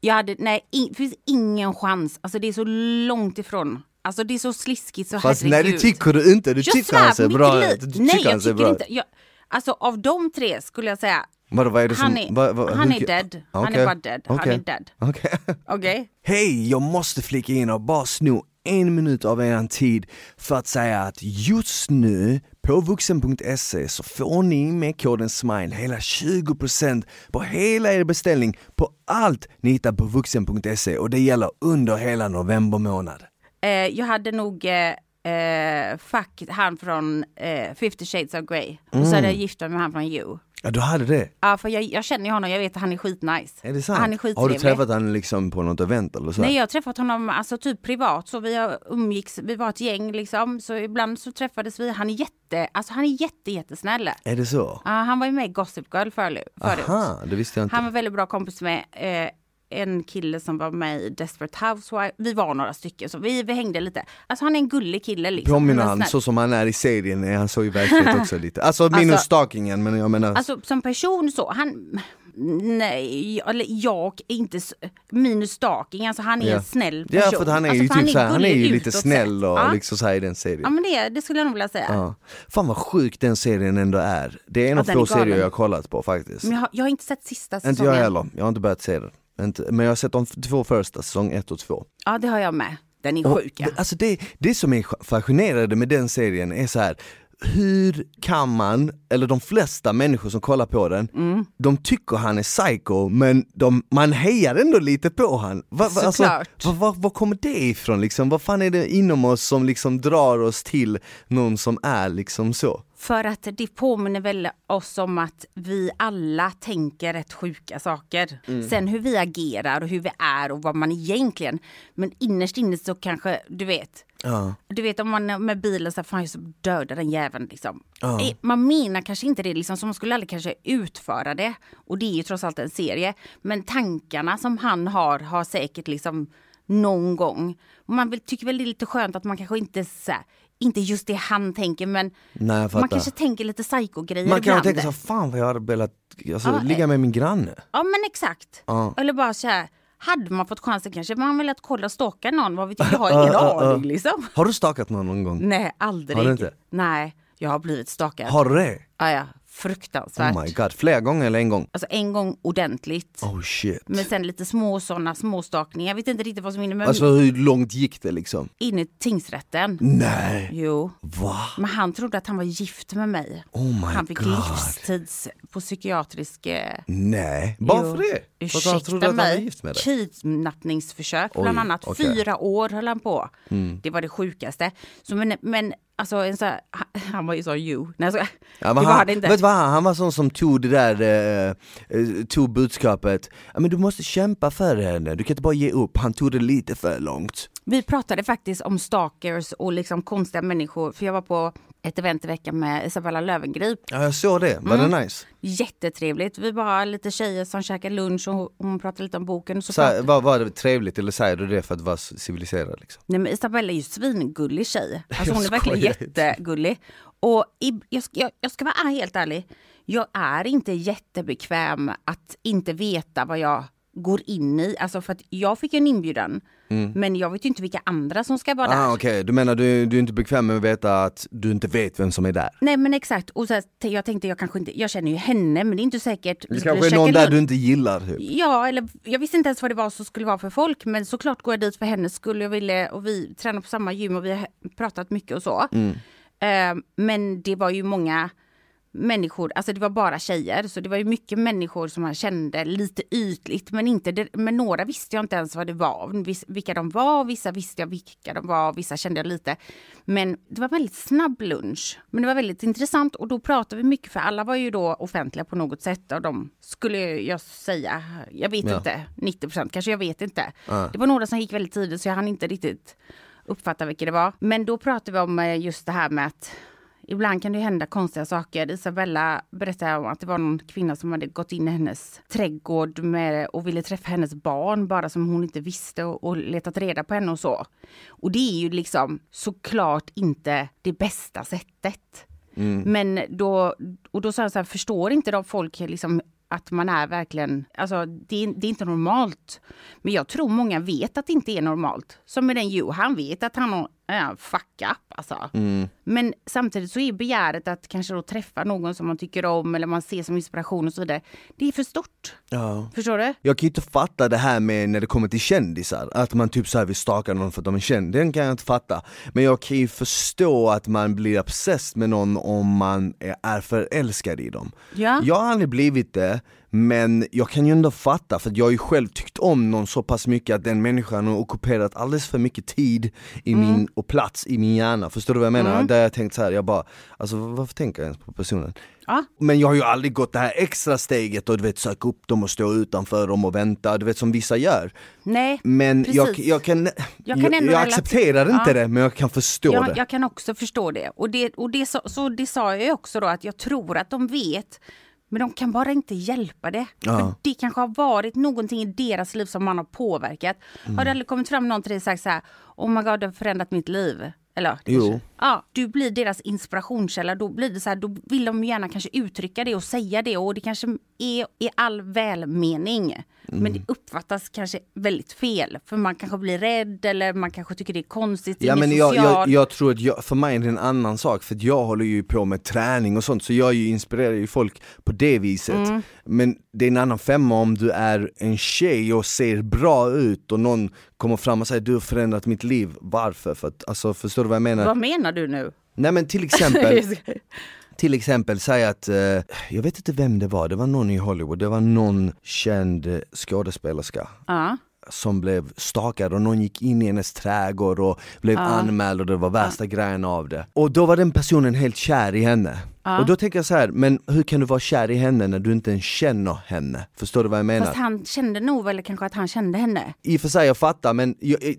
Jag hade, nej, in, det finns ingen chans. Alltså det är så långt ifrån. Alltså det är så sliskigt så Fast nej herregud. det tycker du inte, du Jag tycker svär han ser bra ut. Nej, jag tycker bra inte. Jag, alltså av de tre skulle jag säga, Vadå, vad är det som... han är, vad- vad- han är dead. Han Okej, är bara dead. Han okej, är dead. Okej. Okej? Hej, jag måste flika in och bara sno en minut av er tid för att säga att just nu på vuxen.se så får ni med koden SMILE hela 20% på hela er beställning på allt ni hittar på vuxen.se och det gäller under hela november månad. Eh, jag hade nog eh, eh, fuck han från eh, 50 shades of Grey. Och så hade jag gift mig med han från You. Ja, du hade det? Ja, för jag, jag känner ju honom, jag vet att han är skitnice. Är det sant? Han är Har skittrevlig. du träffat honom liksom på något event eller så? Nej jag har träffat honom alltså typ privat så vi har umgicks, vi var ett gäng liksom så ibland så träffades vi. Han är jätte, alltså han är jätte jättesnäll. Är det så? Ja, han var ju med i Gossip Girl förut. Aha, det visste jag inte. Han var väldigt bra kompis med eh, en kille som var med i Desperate Housewives. Vi var några stycken så vi, vi hängde lite. Alltså han är en gullig kille liksom. Påminner är han så som han är i serien, är han så i verkligheten också lite? Alltså minus Alltså- stalkingen men jag menar Alltså som person så, han... Nej, eller jag är inte minus stalking, alltså han är Ja. en snäll person. Ja för han är alltså, ju för typ så här, han är ju lite snäll och ja. liksom så här i den Ja serien. men det, det skulle jag nog vilja säga. Ja. Fan vad sjuk den serien ändå är. Det är en Ja, av få är serier jag har kollat på faktiskt. Men jag, har- jag har inte sett sista Inte säsongen. jag heller, jag har inte börjat se den. Inte, men jag har sett de två första, säsong ett och två. Ja det har jag med. Den är Och sjuk ja. Alltså det, det som är fascinerande med den serien är så här. Hur kan man, eller de flesta människor som kollar på den, Mm. de tycker han är psycho men de, man hejar ändå lite på han. Va, va, alltså, va, var kommer det ifrån liksom? Vad fan är det inom oss som liksom drar oss till någon som är liksom så? För att det påminner väl oss om att vi alla tänker rätt sjuka saker. Mm. Sen hur vi agerar och hur vi är och vad man egentligen, men innerst inne så kanske, du vet, Ja. du vet om man är med bilen så här, fan jag ska döda den jäveln liksom. Ja. Eh, Man menar kanske inte det liksom, så man skulle aldrig kanske utföra det. Och det är ju trots allt en serie. Men tankarna som han har, har säkert liksom någon gång. Man vill, tycker väl det är lite skönt att man kanske inte så här, inte just det han tänker men Nej man kanske tänker lite psycho-grejer Man kan tänka så fan vad jag hade velat alltså, Ja, ligga med min granne. Ja men exakt. Ja. Eller bara så här, hade man fått chansen kanske man velat kolla stalka någon, vad vet jag, jag har ingen aning liksom. Har du stakat någon någon gång? Nej, aldrig. Har du inte? Nej, jag har blivit stalkad. Har du det? Ja, ja, fruktansvärt. Oh my god, flera gånger eller en gång? Alltså en gång ordentligt. Oh shit. Men sen lite små sådana småstakningar. Jag vet inte riktigt vad som inne men Alltså hur långt gick det liksom? in i tingsrätten. Nej! Jo. Va? Men han trodde att han var gift med mig. Oh my han fick god. livstids på psykiatrisk... Eh, Nej, varför det? Han Ursäkta trodde att han var mig. gift med dig? Kidnappningsförsök Oj, bland annat. Mm. Fyra år höll han på. Det var det sjukaste. Så men, men alltså en så här, han- var ju så you. Nej, jag. Ja, men han, inte. vet vad, han, han var sån som tog det där, eh, eh, tog budskapet, men du måste kämpa för henne, du kan inte bara ge upp, han tog det lite för långt. Vi pratade faktiskt om stalkers och liksom konstiga människor. För jag var på ett event i veckan med Isabella Löwengrip. Ja jag såg det, var Mm. det nice? Jättetrevligt. Vi var lite tjejer som käkade lunch och hon pratade lite om boken. Så Så, här, var, var det trevligt eller säger du det för att vara civiliserad liksom? Nej men Isabella är ju svingullig tjej. Alltså hon är verkligen jättegullig. Och i, jag, ska- jag, jag ska vara helt ärlig. Jag är inte jättebekväm att inte veta vad jag går in i. Alltså för att jag fick en inbjudan. Men jag vet ju inte vilka andra som ska vara där. Mm. Ah, Okej, du menar du, du är inte bekväm med att veta att du inte vet vem som är där? Nej men exakt. Och så här, jag tänkte jag kanske inte, jag känner ju henne men det är inte säkert. Det kanske är någon där lunch. du inte gillar typ? Ja, eller jag visste inte ens vad det var som skulle vara för folk. Men såklart går jag dit för hennes skull. Jag ville, och vi tränar på samma gym och vi har pratat mycket och så. Eh, men det var ju många människor, alltså det var bara tjejer. Så det var ju mycket människor som man kände lite ytligt. Men, inte, men några visste jag inte ens vad det var. Vilka de var, vissa visste jag vilka de var, vissa kände jag lite. Men det var väldigt snabb lunch. Men det var väldigt intressant och då pratade vi mycket för alla var ju då offentliga på något sätt. Och de skulle jag säga, jag vet Ja. inte, 90 procent kanske, jag vet inte. Det var några som gick väldigt tidigt så jag hann inte riktigt uppfatta vilka det var. Men då pratade vi om eh, just det här med att Ibland kan det hända konstiga saker. Isabella berättade om att det var någon kvinna som hade gått in i hennes trädgård med, och ville träffa hennes barn bara som hon inte visste och, och letat reda på henne och så. Och det är ju liksom såklart inte det bästa sättet. Men då, och då sa jag så här, förstår inte de folk liksom att man är verkligen, alltså det, är- det är inte normalt. Men jag tror många vet att det inte är normalt. Som med den Joe, han vet att han fuck up alltså. Men samtidigt så är begäret att kanske då träffa någon som man tycker om eller man ser som inspiration och så vidare. Det är för stort. Ja. Förstår du? Jag kan ju inte fatta det här med när det kommer till kändisar, att man typ såhär vill staka någon för att de är känd, den kan jag inte fatta. Men jag kan ju förstå att man blir obsessed med någon om man är, förälskad i dem. Ja. Jag har aldrig blivit det, men jag kan ju ändå fatta, för jag har ju själv tyckt om någon så pass mycket att den människan har ockuperat alldeles för mycket tid i min, och plats i min hjärna, förstår du vad jag menar? Där jag tänkt så här, jag bara, alltså varför tänker jag ens på personen? Ja. Men jag har ju aldrig gått det här extra steget och du vet söka upp dem och stå utanför dem och vänta, du vet som vissa gör. Nej, Men jag, Precis. jag kan, jag, Jag jag, kan ändå accepterar relatera- inte Ja. det men jag kan förstå jag, det. jag kan också förstå det. Och det, och det, så, så det sa jag också då att jag tror att de vet men de kan bara inte hjälpa det. Ja. För det kanske har varit någonting i deras liv som man har påverkat. Mm. Har det aldrig kommit fram någon till dig och sagt så här, oh my god det har förändrat mitt liv? Eller, Jo. Ja, du blir deras inspirationskälla. Då blir det så här, då vill de gärna kanske uttrycka det och säga det och det kanske är i all välmening. Men Mm. det uppfattas kanske väldigt fel. För man kanske blir rädd eller man kanske tycker det är konstigt. Ja men jag, jag, jag tror att jag, för mig är det en annan sak, för jag håller ju på med träning och sånt, så jag ju inspirerar ju folk på det viset. Mm. Men det är en annan femma om du är en tjej och ser bra ut och någon kommer fram och säger du har förändrat mitt liv, varför? För att, alltså, förstår du vad jag menar? Vad menar du nu? Nej men till exempel, till exempel säga att, eh, jag vet inte vem det var, det var någon i Hollywood, det var någon känd skådespelerska ja. som blev stakad och någon gick in i hennes trädgård och blev anmäld och det var värsta grejen av det. Och då var den personen helt kär i henne. Och då tänker jag så här, men hur kan du vara kär i henne när du inte ens känner henne? Förstår du vad jag menar? Fast han kände nog eller kanske att han kände henne. I och för sig jag fattar men, jag, jag,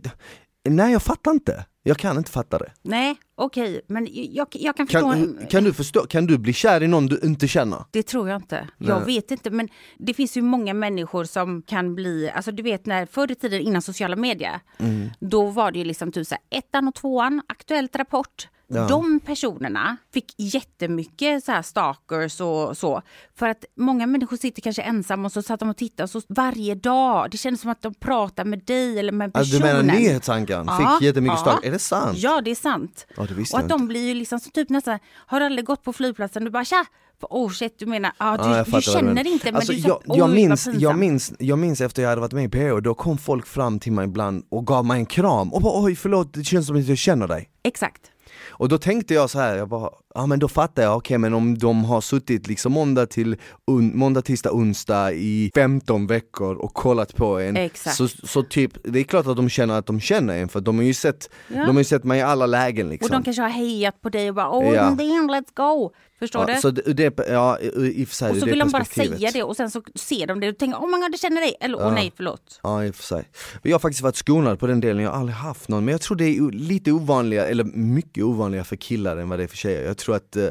nej jag fattar inte. Jag kan inte fatta det. Nej, okej, men jag, jag kan förstå. Kan, kan, du förstå, kan du bli kär i någon du inte känner? Det tror jag inte. Jag vet inte, men det finns ju många människor som kan bli, alltså du vet när förr i tiden innan sociala medier, Mm. då var det ju liksom typ så här, ettan och tvåan, Aktuellt Rapport. Ja. De personerna fick jättemycket så här stalkers och så. För att många människor sitter kanske ensamma och så satt de och tittade och så varje dag. Det kändes som att de pratar med dig eller med Alltså, du personen. menar nyhetsankaren fick jättemycket stalk? Är det sant? Ja, det är sant. Ja, det visste och att de blir ju liksom så typ nästan, har du aldrig gått på flygplatsen du bara tja, oh shit du menar, ja, du, Ja, jag du känner inte men alltså, du jag, jag, vad minns, jag, minns, jag minns efter jag hade varit med i PH, då kom folk fram till mig ibland och gav mig en kram och bara oj förlåt det känns som att jag känner dig. Exakt. Och då tänkte jag så här, jag bara, ja men då fattar jag, okej men om de har suttit liksom måndag till un, måndag, tisdag, onsdag i 15 veckor och kollat på en Exakt. så, så typ, det är klart att de känner att de känner en för de har ju sett, Ja. de har ju sett mig i alla lägen Och liksom. de kanske har hejat på dig och bara åh Ja. damn, let's go. Förstår ja, du? så det, ja i och för sig, och så vill de bara säga det och sen så ser de det och tänker oh my god, det känner dig. Eller åh nej, förlåt. Ja i och för sig. Jag har faktiskt varit skonad på den delen, jag har aldrig haft någon men jag tror det är lite ovanligare, eller mycket ovanligare för killar än vad det är för tjejer. Jag tror att, eh,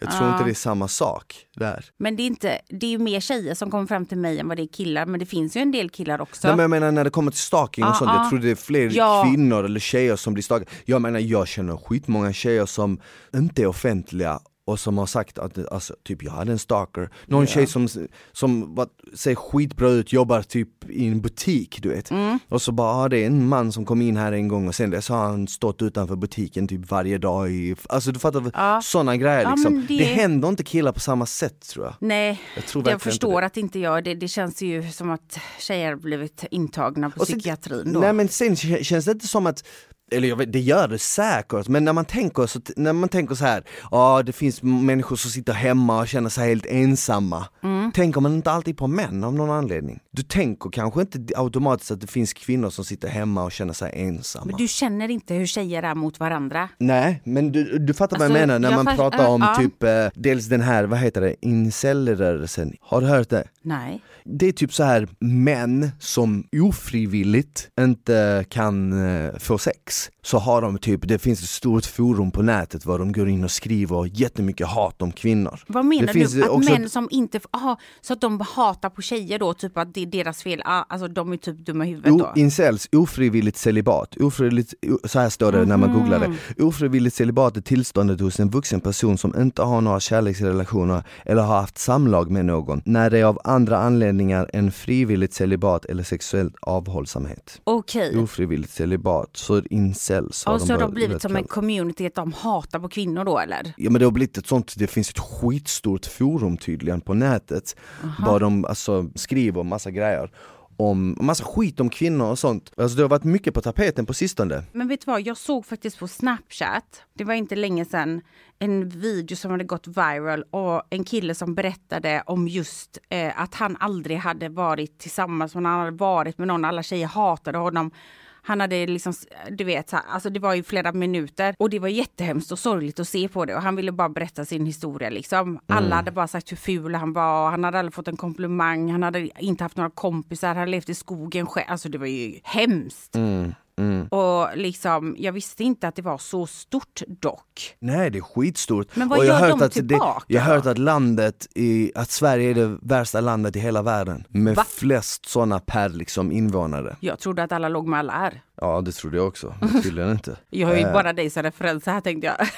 jag tror inte det är samma sak där. Men det är, inte, det är ju mer tjejer som kommer fram till mig än vad det är killar. Men det finns ju en del killar också. Nej men jag menar när det kommer till stalking och Ja, sånt, ja. jag tror det är fler Ja. kvinnor eller tjejer som blir stalkade. Jag menar jag känner skitmånga tjejer som inte är offentliga och som har sagt att alltså, typ jag hade en stalker, någon tjej som, som var, ser skitbra ut, jobbar typ i en butik du vet Mm. Och så bara, ah, det är en man som kom in här en gång och sen dess har han stått utanför butiken typ varje dag i, alltså du fattar, Ja. sådana grejer liksom det... det- händer inte killar på samma sätt tror jag Nej, Jag tror jag förstår inte det. att inte jag. Det, det känns ju som att tjejer blivit intagna på Och sen- psykiatrin då. Nej men sen kä- känns det inte som att eller jag vet, det gör det säkert, men när man tänker så, när man tänker så här, ja det finns människor som sitter hemma och känner sig helt ensamma. Mm. Tänker man inte alltid på män av någon anledning? Du tänker kanske inte automatiskt att det finns kvinnor som sitter hemma och känner sig ensamma. Men du känner inte hur tjejer är mot varandra. Nej, men du, du fattar vad Alltså, jag menar när jag man pratar om ja. typ, eh, dels den här, vad heter det, incel-rörelsen. Har du hört det? Nej. Det är typ så här män som ofrivilligt inte kan eh, få sex. Så har de typ, det finns ett stort forum på nätet var de går in och skriver jättemycket hat om kvinnor. Vad menar Det finns du? Att också- män som inte... Aha, så att de hatar på tjejer då? Typ att det är deras fel? Ah, alltså de är typ dumma i huvudet O, då? incels, ofrivilligt celibat. Ofrivilligt, så här står det när man googlar det. Ofrivilligt celibat är tillståndet hos en vuxen person som inte har några kärleksrelationer eller har haft samlag med någon, när det är av andra anledningar än frivilligt celibat eller sexuell avhållsamhet. Okej. Ofrivilligt celibat, så incels Ja, så har de blivit som en community att de hatar på kvinnor då eller? Ja men det har blivit ett sånt, det finns ett skitstort forum tydligen på nätet Bara de alltså, skriver massa grejer om, massa skit om kvinnor och sånt Alltså det har varit mycket på tapeten på sistone Men vet du vad, jag såg faktiskt på Snapchat, det var inte länge sedan, en video som hade gått viral och en kille som berättade om just eh, att han aldrig hade varit tillsammans, men han hade varit med någon, alla tjejer hatade honom. Han hade liksom, du vet, så här, alltså det var ju flera minuter och det var jättehemskt och sorgligt att se på det och han ville bara berätta sin historia liksom. Alla hade bara sagt hur ful han var, han hade aldrig fått en komplimang, han hade inte haft några kompisar, han levt i skogen själv. Alltså det var ju hemskt. Och liksom, jag visste inte att det var så stort dock. Nej det är skitstort Men vad och jag har gör hört de att tillbaka det, Jag har hört att landet, i, att Sverige är det värsta landet i hela världen Med Va? flest sådana per liksom invånare Jag trodde att alla låg med alla är. Ja det trodde jag också, men tydligen inte Jag har ju Eh, bara dig som referens här tänkte jag.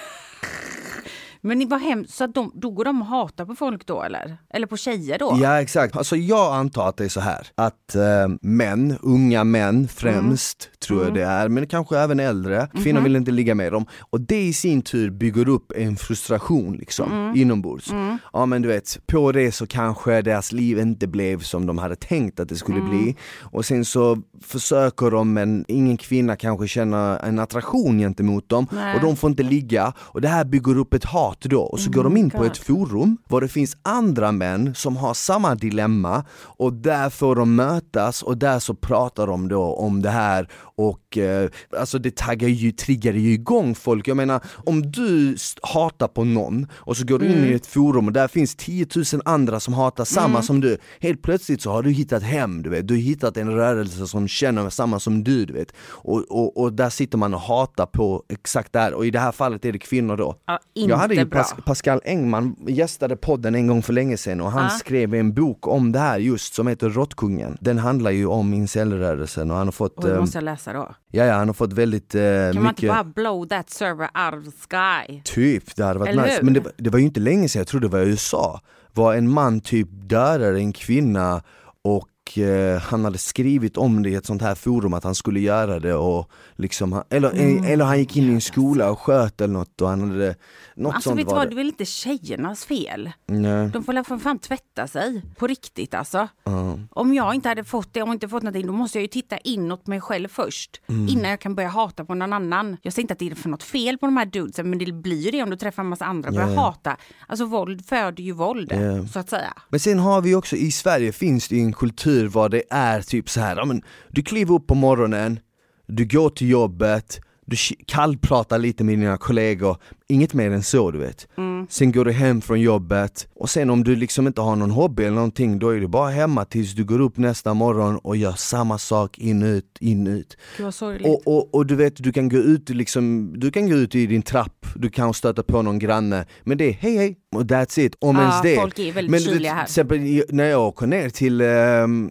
Men var hemskt, så att de, då går de och hatar på folk då eller? Eller på tjejer då? Ja exakt, alltså jag antar att det är så här att eh, män, unga män främst tror jag det är, men kanske även äldre, kvinnor vill inte ligga med dem. Och det i sin tur bygger upp en frustration liksom inombords. Ja men du vet, på det så kanske deras liv inte blev som de hade tänkt att det skulle bli. Och sen så försöker de men ingen kvinna kanske känner en attraktion gentemot dem. Nej. och de får inte ligga. Och det här bygger upp ett hat hat då och så går de in på ett forum var det finns andra män som har samma dilemma och där får de mötas och där så pratar de då om det här och eh, alltså det taggar ju, triggar ju igång folk. Jag menar om du hatar på någon och så går du in Mm. i ett forum och där finns 10 000 andra som hatar samma Mm. som du. Helt plötsligt så har du hittat hem, du vet. Du har hittat en rörelse som känner samma som du, du vet. Och, och, och där sitter man och hatar på exakt där och i det här fallet är det kvinnor då. Ja, inte Jag hade ju bra. Pas- Pascal Engman gästade podden en gång för länge sedan och han Ja. skrev en bok om det här just som heter Råttkungen. Den handlar ju om incelrörelsen och han har fått, Och måste jag läsa då. ja, ja, han har fått väldigt eh, Kan man inte mycket bara blow that server out of the sky? Typ, det hade varit Eller nice. hur? Men det, var- det var ju inte länge sedan, jag tror det var i USA, var en man typ dödade en kvinna och eh, han hade skrivit om det i ett sånt här forum att han skulle göra det och liksom, eller, Mm. eller han gick in i en skola och sköt eller något och han hade, något Alltså sånt vet du var vad, det. det är väl inte tjejernas fel? Nej. De får för fan tvätta sig. På riktigt alltså. Ja. Om jag inte hade fått det, om jag inte fått någonting, då måste jag ju titta inåt mig själv först. Mm. Innan jag kan börja hata på någon annan. Jag säger inte att det är för något fel på de här dudesen, men det blir ju det om du träffar en massa andra och börjar Ja. hata. Alltså våld föder ju våld, Ja. så att säga. Men sen har vi också, i Sverige finns det ju en kultur vad det är typ så här, ja, men, du kliver upp på morgonen, du går till jobbet, du kallpratar lite med dina kollegor, inget mer än så du vet. Sen går du hem från jobbet och sen om du liksom inte har någon hobby eller någonting då är du bara hemma tills du går upp nästa morgon och gör samma sak in ut, in ut. Gud vad sorgligt. Och, och, och du vet, du kan gå ut liksom, du kan gå ut i din trapp, du kan stöta på någon granne, men det är hej hej och that's it, om Ja, ens det. folk är väldigt men du vet, här. till exempel när jag åker ner till eh,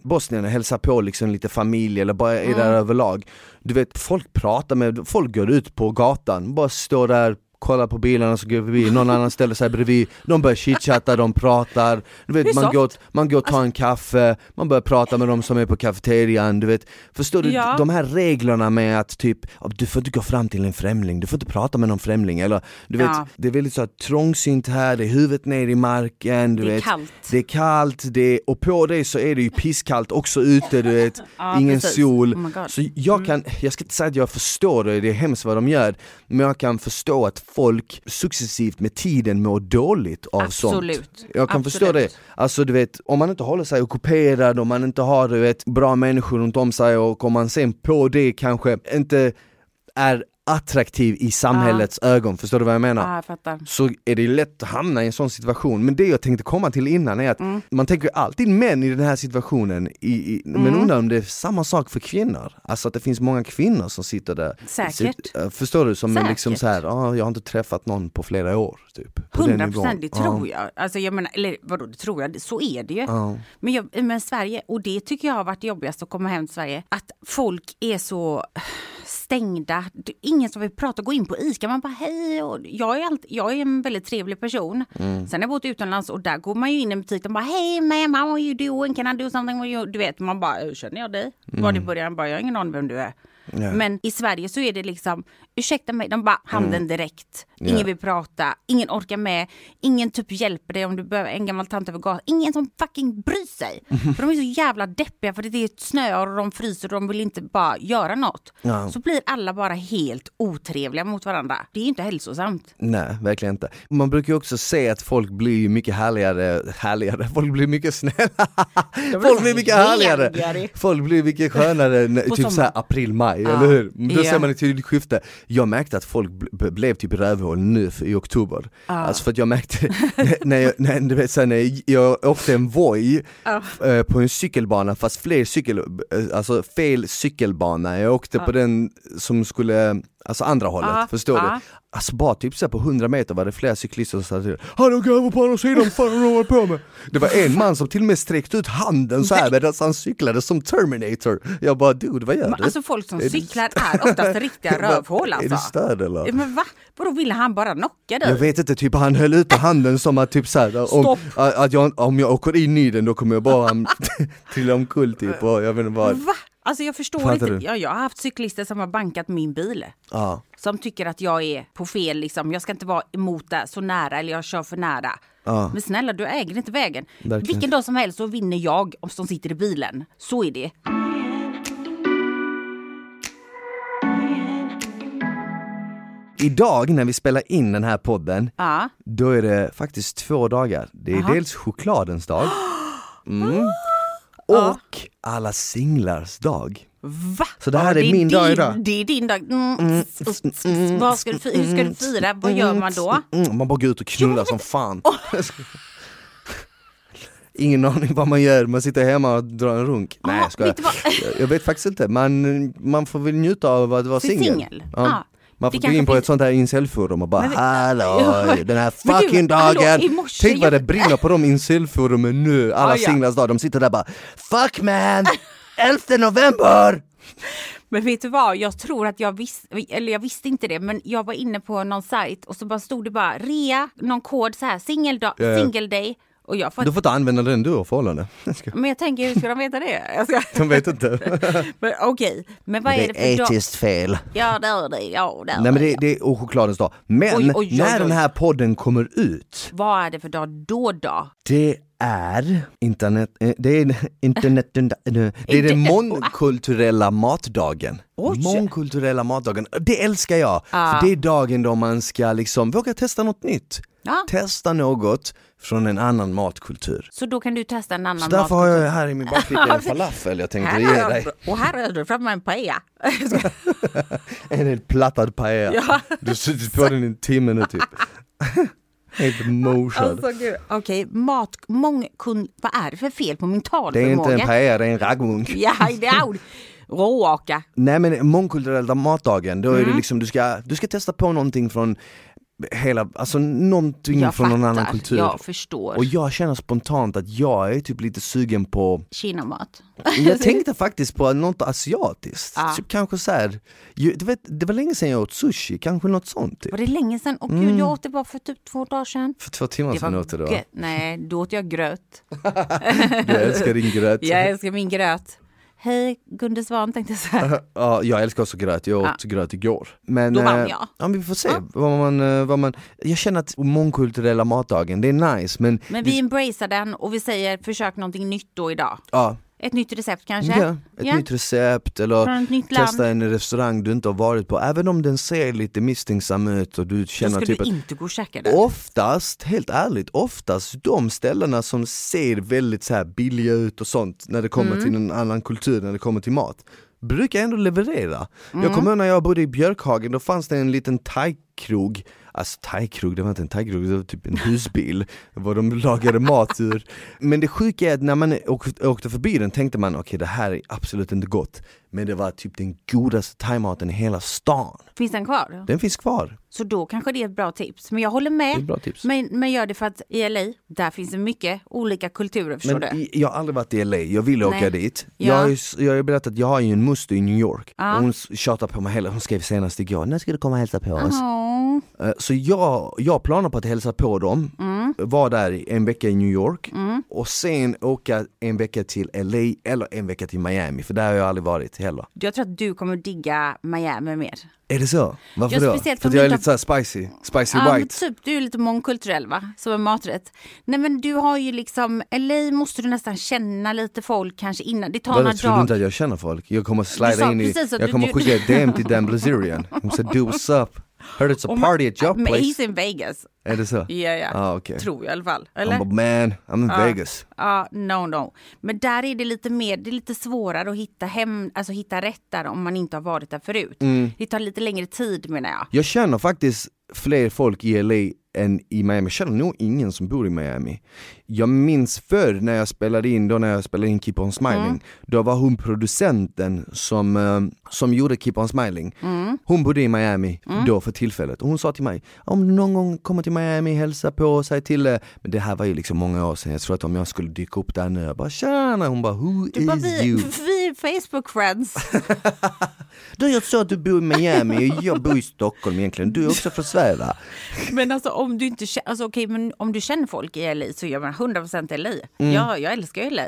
Bosnien och hälsar på liksom lite familj eller bara är Mm. där överlag, du vet folk pratar med, folk går ut på gatan, bara står där kollar på bilarna som går förbi, någon annan ställer sig bredvid, de börjar chitchatta, de pratar, du vet, man, går, man går och tar en kaffe, man börjar prata med de som är på kafeterian, du vet, förstår du? Ja. De här reglerna med att typ, "Ja, du får inte gå fram till en främling, du får inte prata med någon främling, eller du vet, Ja. det är väldigt så här trångsynt här, det är huvudet ner i marken, du Det är vet, kallt. det är kallt, det är, och på det så är det ju pisskallt också ute, du vet, Ja, ingen precis. sol. Oh så jag kan, jag ska inte säga att jag förstår det, det är hemskt vad de gör, men jag kan förstå att folk successivt med tiden mår dåligt av Absolut. sånt. Jag kan Absolut. förstå det. Alltså du vet, om man inte håller sig ockuperad, om man inte har du vet, bra människor runt om sig och om man sen på det kanske inte är attraktiv i samhällets ögon, förstår du vad jag menar? Ja, jag så är det lätt att hamna i en sån situation. Men det jag tänkte komma till innan är att Mm. man tänker alltid män i den här situationen, i, i, men Mm. undrar om det är samma sak för kvinnor? Alltså att det finns många kvinnor som sitter där. Säkert. Sitt- äh, förstår du? Som liksom Säkert. så här, ah, jag har inte träffat någon på flera år. Typ, på den 100 nivån. procent, det Ja. tror jag. Alltså jag menar, eller vadå, det tror jag, så är det ju. Ja. Men, jag, men Sverige, och det tycker jag har varit jobbigast att komma hem till Sverige, att folk är så stängda. Ingen som vill prata, gå in på ICA, man bara hej. Och jag, är allt, jag är en väldigt trevlig person. Mm. Sen har jag bott utomlands och där går man ju in i en butik och bara hej ma'am, how are you doing, can I do something you? Du vet, man bara, "Eh, känner jag dig? Var det början bara, jag har ingen aning vem du är. Mm. Ja. Men i Sverige så är det liksom, ursäkta mig, de bara handen direkt. Ingen Mm. Ja. vill prata, ingen orkar med, ingen typ hjälper dig om du behöver en gammal tant över gatan. Ingen som fucking bryr sig. För de är så jävla deppiga för det är snö och de fryser och de vill inte bara göra något. Ja. Så blir alla bara helt otrevliga mot varandra. Det är inte hälsosamt. Nej, verkligen inte. Man brukar ju också se att folk blir mycket härligare, härligare, folk blir mycket snälla. Folk blir mycket härligare. Folk blir mycket skönare, typ såhär april, maj, Ja. eller hur? Då Ja. ser man ett tydligt skifte. Jag märkte att folk bl- blev typ rövhål nu i oktober. Alltså för att jag märkte, när jag, när, du vet, så när jag, jag åkte en Voi eh, på en cykelbana fast fler cykel, eh, alltså fel cykelbana, jag åkte på den som skulle, alltså andra hållet, Ja. förstår Ja. du? Alltså bara typ så här på 100 meter var det flera cyklister som sa till Han åker över på andra sidan, vad fan har du hållit på med? Det var en man som till och med sträckte ut handen så här medan han cyklade som Terminator Jag bara dude vad gör Men du? alltså folk som Är du- cyklar är oftast riktiga rövhål Är du alltså. störd eller? Men va? Vadå ville han bara knocka dig? Jag vet inte, typ han höll ut handen som att typ såhär, om, att jag, om jag åker in i den då kommer jag bara trilla omkull typ och jag vet inte vad Va? Alltså jag förstår Fattar inte. du? Ja, jag har haft cyklister som har bankat min bil. Ja, Som tycker att jag är på fel, liksom. jag ska inte vara emot det så nära eller jag kör för nära. Ja. Men snälla, du äger inte vägen. Verkligen. Vilken dag som helst så vinner jag om som sitter i bilen. Så är det. idag när vi spelar in den här podden, Ja. då är det faktiskt två dagar. Det är Jaha. dels chokladens dag mm. Och alla singlars dag. Va? Så det här Ja, är min din, dag idag. Det är din dag. Mm. Vad ska du, hur ska du fira? Vad gör man då? Mm, man bara går ut och knullar som fan. Ingen aning vad man gör, man sitter hemma och drar en runk. Nej jag skojar. Jag- vet faktiskt inte, man, man får väl njuta av att vara singel. Ja. Man får gå in på finns- ett sånt här incelforum och bara Men hallå, Ja. den här du, fucking hallå, dagen! morse Tänk vad det brinner på de incelforumen nu, alla Ja, ja. singlars dag, de sitter där bara Fuck man! 11 november! Men vet du vad, jag tror att jag visste, eller jag visste inte det, men jag var inne på någon sajt och så bara stod det bara rea, någon kod så här, single, ja. single day. Och jag får, Du får inte använda den du har förhållande. Ska- men jag tänker, hur ska de veta det? Jag ska, De vet inte. men Okej, men vad är det för dag? fel. Ja, det är det. Ja, det är Nej men det, det. det är och chokladens dag. Men Oj, oj, oj, när den här podden kommer ut, Vad är det för dag då då? det är internet, eh, det är internet, det är den mångkulturella matdagen. Mångkulturella matdagen, det älskar jag! För det är dagen då man ska liksom våga testa något nytt. Testa något från en annan matkultur. Så då kan du testa en annan Så därför har matkultur. jag här i min bakficka en falafel jag tänkte Här ge har dig. Och här är du framme en paella. En helt plattad paella. Ja. Du har suttit på den i en timme nu typ. Helt mosad. Alltså. Okej, mat, mångkund, vad är det för fel på min det är talförmåga? inte en paella, det är en raggmunk. Ja, det är. Råaka. Nej men mångkulturella matdagen, då är Mm. det liksom du ska, du ska testa på någonting från hela, alltså någonting Jag från någon fattar. annan kultur. Jag förstår. Och jag känner spontant att jag är typ lite sugen på, Kinamat. jag tänkte faktiskt på något asiatiskt. Ja. Typ kanske så här, ju- du vet, det var länge sedan jag åt sushi, kanske något sånt typ. Var det länge sedan? Åh gud, jag åt det bara för typ två dagar sedan. För två timmar sedan åt va? gött. Nej, då åt jag gröt. Du älskar din gröt. Jag älskar min gröt. Hej Gunde Svan tänkte jag säga. Ja, jag älskar också gröt, jag åt gröt igår. Men, Då vann eh, jag. Ja, men vi får se Ja. vad, man, eh, vad man, jag känner att mångkulturella matdagen, det är nice men, Men vi embracear den och vi säger försök någonting nytt då idag. ja, Ett nytt recept kanske? ja, ett nytt recept eller nytt testa en restaurang du inte har varit på, även om den ser lite misstänksam ut och du Då känner ska typ du att inte gå och käka där. Oftast, helt ärligt, oftast de ställena som ser väldigt så här billiga ut och sånt när det kommer Mm. till en annan kultur, när det kommer till mat brukar ändå leverera. Mm. Jag kommer ihåg när jag bodde i Björkhagen, då fanns det en liten thaikrog Alltså thaikrog, det var inte en thaikrog, det var typ en husbil Vad de lagade mat ur Men det sjuka är att när man åkte, förbi den tänkte man okej det här är absolut inte gott Men det var typ den godaste thaimaten i hela stan Finns den kvar? Den finns kvar, Så då kanske det är ett bra tips. Men jag håller med. Men, men gör det för att i LA, där finns det mycket olika kulturer förstår Men du. jag har aldrig varit i LA, jag vill åka Nej. dit. Ja. Jag har ju jag har ju berättat jag har ju en moster i New York. Ja. Hon tjatar på mig hela, hon skrev senast igår, när ska du komma och hälsa på oss? Eh, Så jag, jag planerar på att hälsa på dem, Mm. vara där en vecka i New York och sen åka en vecka till LA eller en vecka till Miami, för där har jag aldrig varit heller. Jag tror att du kommer digga Miami mer. Är det så? Varför Ja, då? För att jag är lite såhär spicy, spicy Ja, white. typ, du är lite mångkulturell va? Som en maträtt. Nej men du har ju liksom, LA måste du nästan känna lite folk kanske innan. Det tar Vadå, några tror du inte dagar. att jag känner folk? Jag kommer slida in i, jag kommer skicka ett DM till Dan Blazerian. Hon säger do what's up? Heard it's a Och party at your Men place. he's in Vegas. Är det så? Ja, ja. Ah, okej. Tror jag i alla fall. Eller? bara man, I'm in Vegas. Ja, no no. Men där är det lite mer, det är lite svårare att hitta hem, alltså hitta rätt där om man inte har varit där förut. Mm. Det tar lite längre tid menar jag. Jag känner faktiskt fler folk i LA än i Miami, jag känner nog ingen som bor i Miami. Jag minns förr när jag spelade in, då när jag spelade in Keep On Smiling, Mm. då var hon producenten som, eh, som gjorde Keep On Smiling. Mm. Hon bodde i Miami då för tillfället och hon sa till mig, om du någon gång kommer till Miami, hälsa på och säg till. Men det här var ju liksom många år sedan, jag tror att om jag skulle dyka upp där nu, jag bara tjena, hon bara who Du bara, is vi, you? vi är Facebook friends. Du jag sa att du bor i Miami och jag bor i Stockholm egentligen, du är också från Sverige va? Men alltså om du inte känner, alltså, okej, men om du känner folk i LA så gör man 100% LA. Mm. Ja, jag älskar ju LA.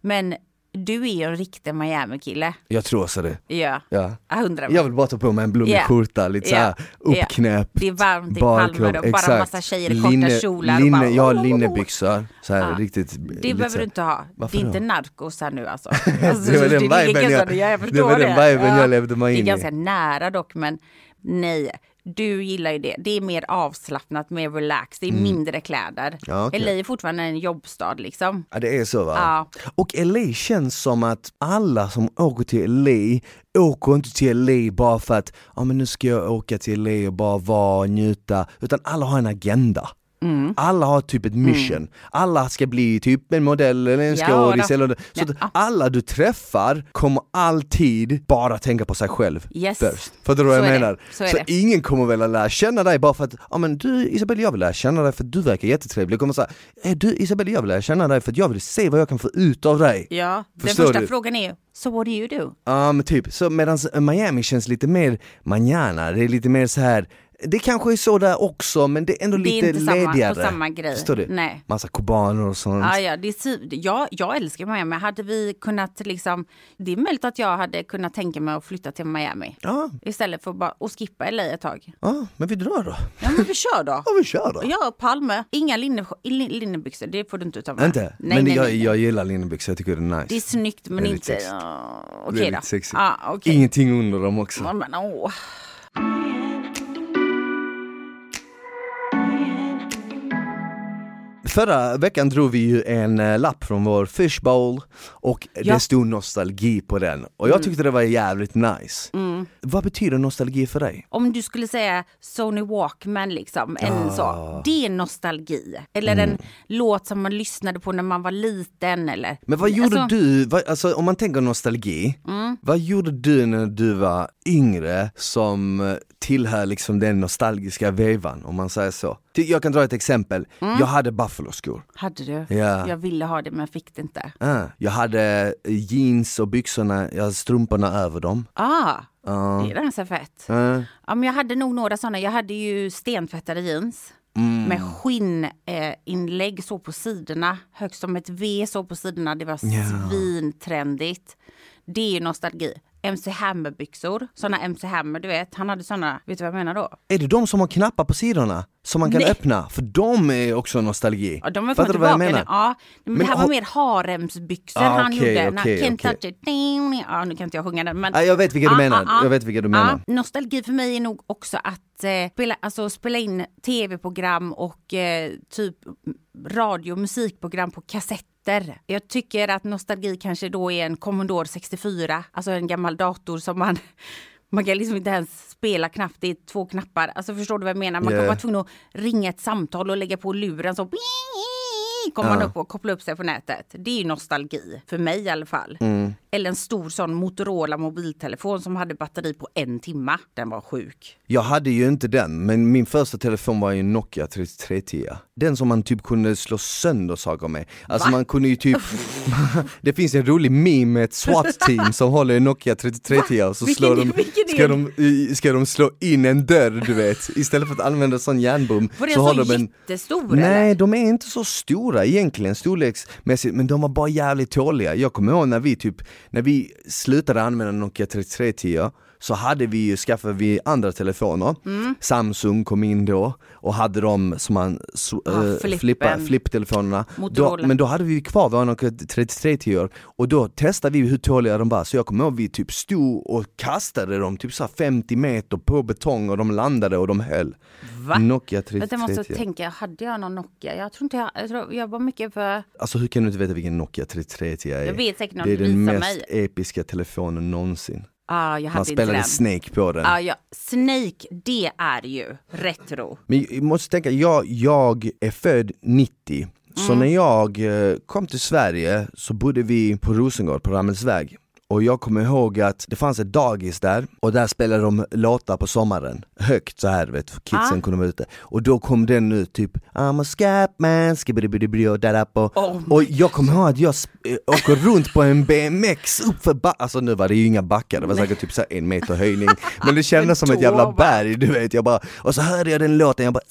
Men du är ju en riktig Miami-kille. Jag tror så det. Ja, Ja. 100 Jag vill bara ta på mig en blommig Ja. skjorta, lite såhär Ja. uppknäppt. Det är varmt i Palme och bara exakt. massa tjejer i korta kjolar. Linne, bara, jag har linnebyxor, så här Ja. riktigt. Det behöver du inte ha. Varför det är inte då? narkos här nu alltså. alltså Det var den viben jag- ja, jag det var den viben jag levde mig Det är in i. ganska nära dock men nej. Du gillar ju det. Det är mer avslappnat, mer relax. Det är mindre kläder. Mm. Ja, okej. LA är fortfarande en jobbstad liksom. Ja det är så va? Ja. Och LA känns som att alla som åker till LA åker inte till LA bara för att ja men nu ska jag åka till LA och bara vara och njuta, utan alla har en agenda. Mm. Alla har typ ett mission, alla ska bli typ en modell eller en Ja, skådis eller så Ja. alla du träffar kommer alltid bara tänka på sig själv Yes. först. Fattar du vad Så jag är det. menar? Så är det. ingen kommer väl att lära känna dig bara för att, ja men du Isabelle jag vill lära känna dig för att du verkar jättetrevlig. Jag kommer säga, eh, du Isabelle jag vill lära känna dig för att jag vill se vad jag kan få ut av dig. Ja, den Förstår första du? frågan är So what do you do? Ja men typ, så medan Miami känns lite mer manana, det är lite mer så här. Det kanske är så där också men det är ändå Det är lite inte samma- ledigare. på samma grej. Förstår du? Nej. Massa kubaner och sånt. Ja, ja, det är, si- jag, jag älskar Miami. Hade vi kunnat liksom, det är möjligt att jag hade kunnat tänka mig att flytta till Miami. Ja, Istället för bara att skippa LA ett tag. ja, men vi drar då. Ja men vi kör då. Ja vi kör då. Ja, Palme. Inga linne, lin- linnebyxor, det får du inte ta med. Inte? Nej, men nej, jag, nej. jag gillar linnebyxor, jag tycker det är nice. Det är snyggt men är inte... är Okej lite då. sexigt. Ja, okej. Ingenting under dem också. Men, åh. Förra veckan drog vi ju en eh, lapp från vår fishbowl och Ja. Mm. det stod nostalgi på den och jag tyckte det var jävligt nice. Vad betyder nostalgi för dig? Om du skulle säga Sony Walkman liksom, en Ah. så. Det är nostalgi. Eller Mm. en låt som man lyssnade på när man var liten eller... Men vad gjorde Alltså, du, vad, alltså om man tänker nostalgi, Mm. vad gjorde du när du var yngre som eh, tillhör liksom den nostalgiska vevan om man säger så? Jag kan dra ett exempel, Mm. jag hade buffaloskor. Hade du? Ja. Jag ville ha det men fick det inte. Ah, jag hade eh, jeans och byxorna, jag hade strumporna över dem. Ah, Ja. det är ganska fett. Ah, Ja, men jag hade nog några sådana. Jag hade ju stentvättade jeans. Mm. Med skinninlägg eh, så på sidorna. Högst som ett V så på sidorna. Det var Ja. svintrendigt. Det är ju nostalgi. MC Hammer-byxor. Såna MC Hammer, du vet. Han hade såna. Vet du vad jag menar då? Är det de som har knappar på sidorna? Som man kan Nej. öppna? För de är också nostalgi. Ja, de har Fattar du vad jag menar? nu. Ja, men, Men det här var mer haremsbyxor Ah, han okej, gjorde. okej, Can't okej. touch it. Ja, nu kan inte jag sjunga den. Men... Ah, jag vet vilka du Ah, menar, ah, jag vet vilka du menar. Nostalgi för mig är nog också att eh, spela, alltså, spela in tv-program och eh, typ radio och musikprogram på kassetter. Jag tycker att nostalgi kanske då är en Commodore 64, alltså en gammal dator som man man kan liksom inte ens spela knappt, det är två knappar. Alltså förstår du vad jag menar? Man kan Yeah. vara tvungen att ringa ett samtal och lägga på luren så kommer man upp och koppla upp sig på nätet. Det är ju nostalgi, för mig i alla fall. Mm. Eller en stor sån Motorola mobiltelefon som hade batteri på en timma. Den var sjuk. Jag hade ju inte den, men min första telefon var ju en Nokia 3310 Den som man typ kunde slå sönder saker med. Alltså Va? man kunde ju typ Det finns en rolig meme med ett SWAT-team som håller en Nokia 3310 och så Vilken- slår de, ska de, ska de slå in en dörr du vet, istället för att använda sån järnbom Var det så en har de en jättestor Nej, eller? de är inte så stora egentligen storleksmässigt, men de var bara jävligt tåliga. Jag kommer ihåg när vi typ, när vi slutade använda Nokia 3310 så hade vi ju, skaffade vi andra telefoner. Mm. Samsung kom in då och hade de som man så, Ja, eh, flippen. flippa, flipptelefonerna. Då, men då hade vi kvar våra Nokia 3310 och då testade vi hur tåliga de var. Så jag kommer ihåg vi typ stod och kastade dem typ så här 50 meter på betong och de landade och de höll. Va? Nokia Vänta, Jag måste 3310. tänka, hade jag någon Nokia? Jag tror inte jag, jag, tror, jag var mycket för... Alltså hur kan du inte veta vilken Nokia 3310 är? Jag vet säkert någon det är den mest mig. episka telefonen någonsin. Ah, jag Man hade inte spelade den. Snake på den. Ah, ja. Snake, det är ju retro. Men jag måste tänka, jag, jag är född 90, så Mm. när jag eh, kom till Sverige så bodde vi på Rosengård på Rammelsväg. Och jag kommer ihåg att det fanns ett dagis där och där spelade de låtar på sommaren, högt så här vet kidsen Ah. kunde vara ute. Och då kom den ut typ I'm a scapman, skibidi och, Oh och jag kommer ihåg att jag äh, åker runt på en BMX uppför ba- alltså nu var det ju inga backar, det var säkert typ så en meter höjning Men det kändes som ett jävla berg, du vet, jag bara, och så hörde jag den låten, jag bara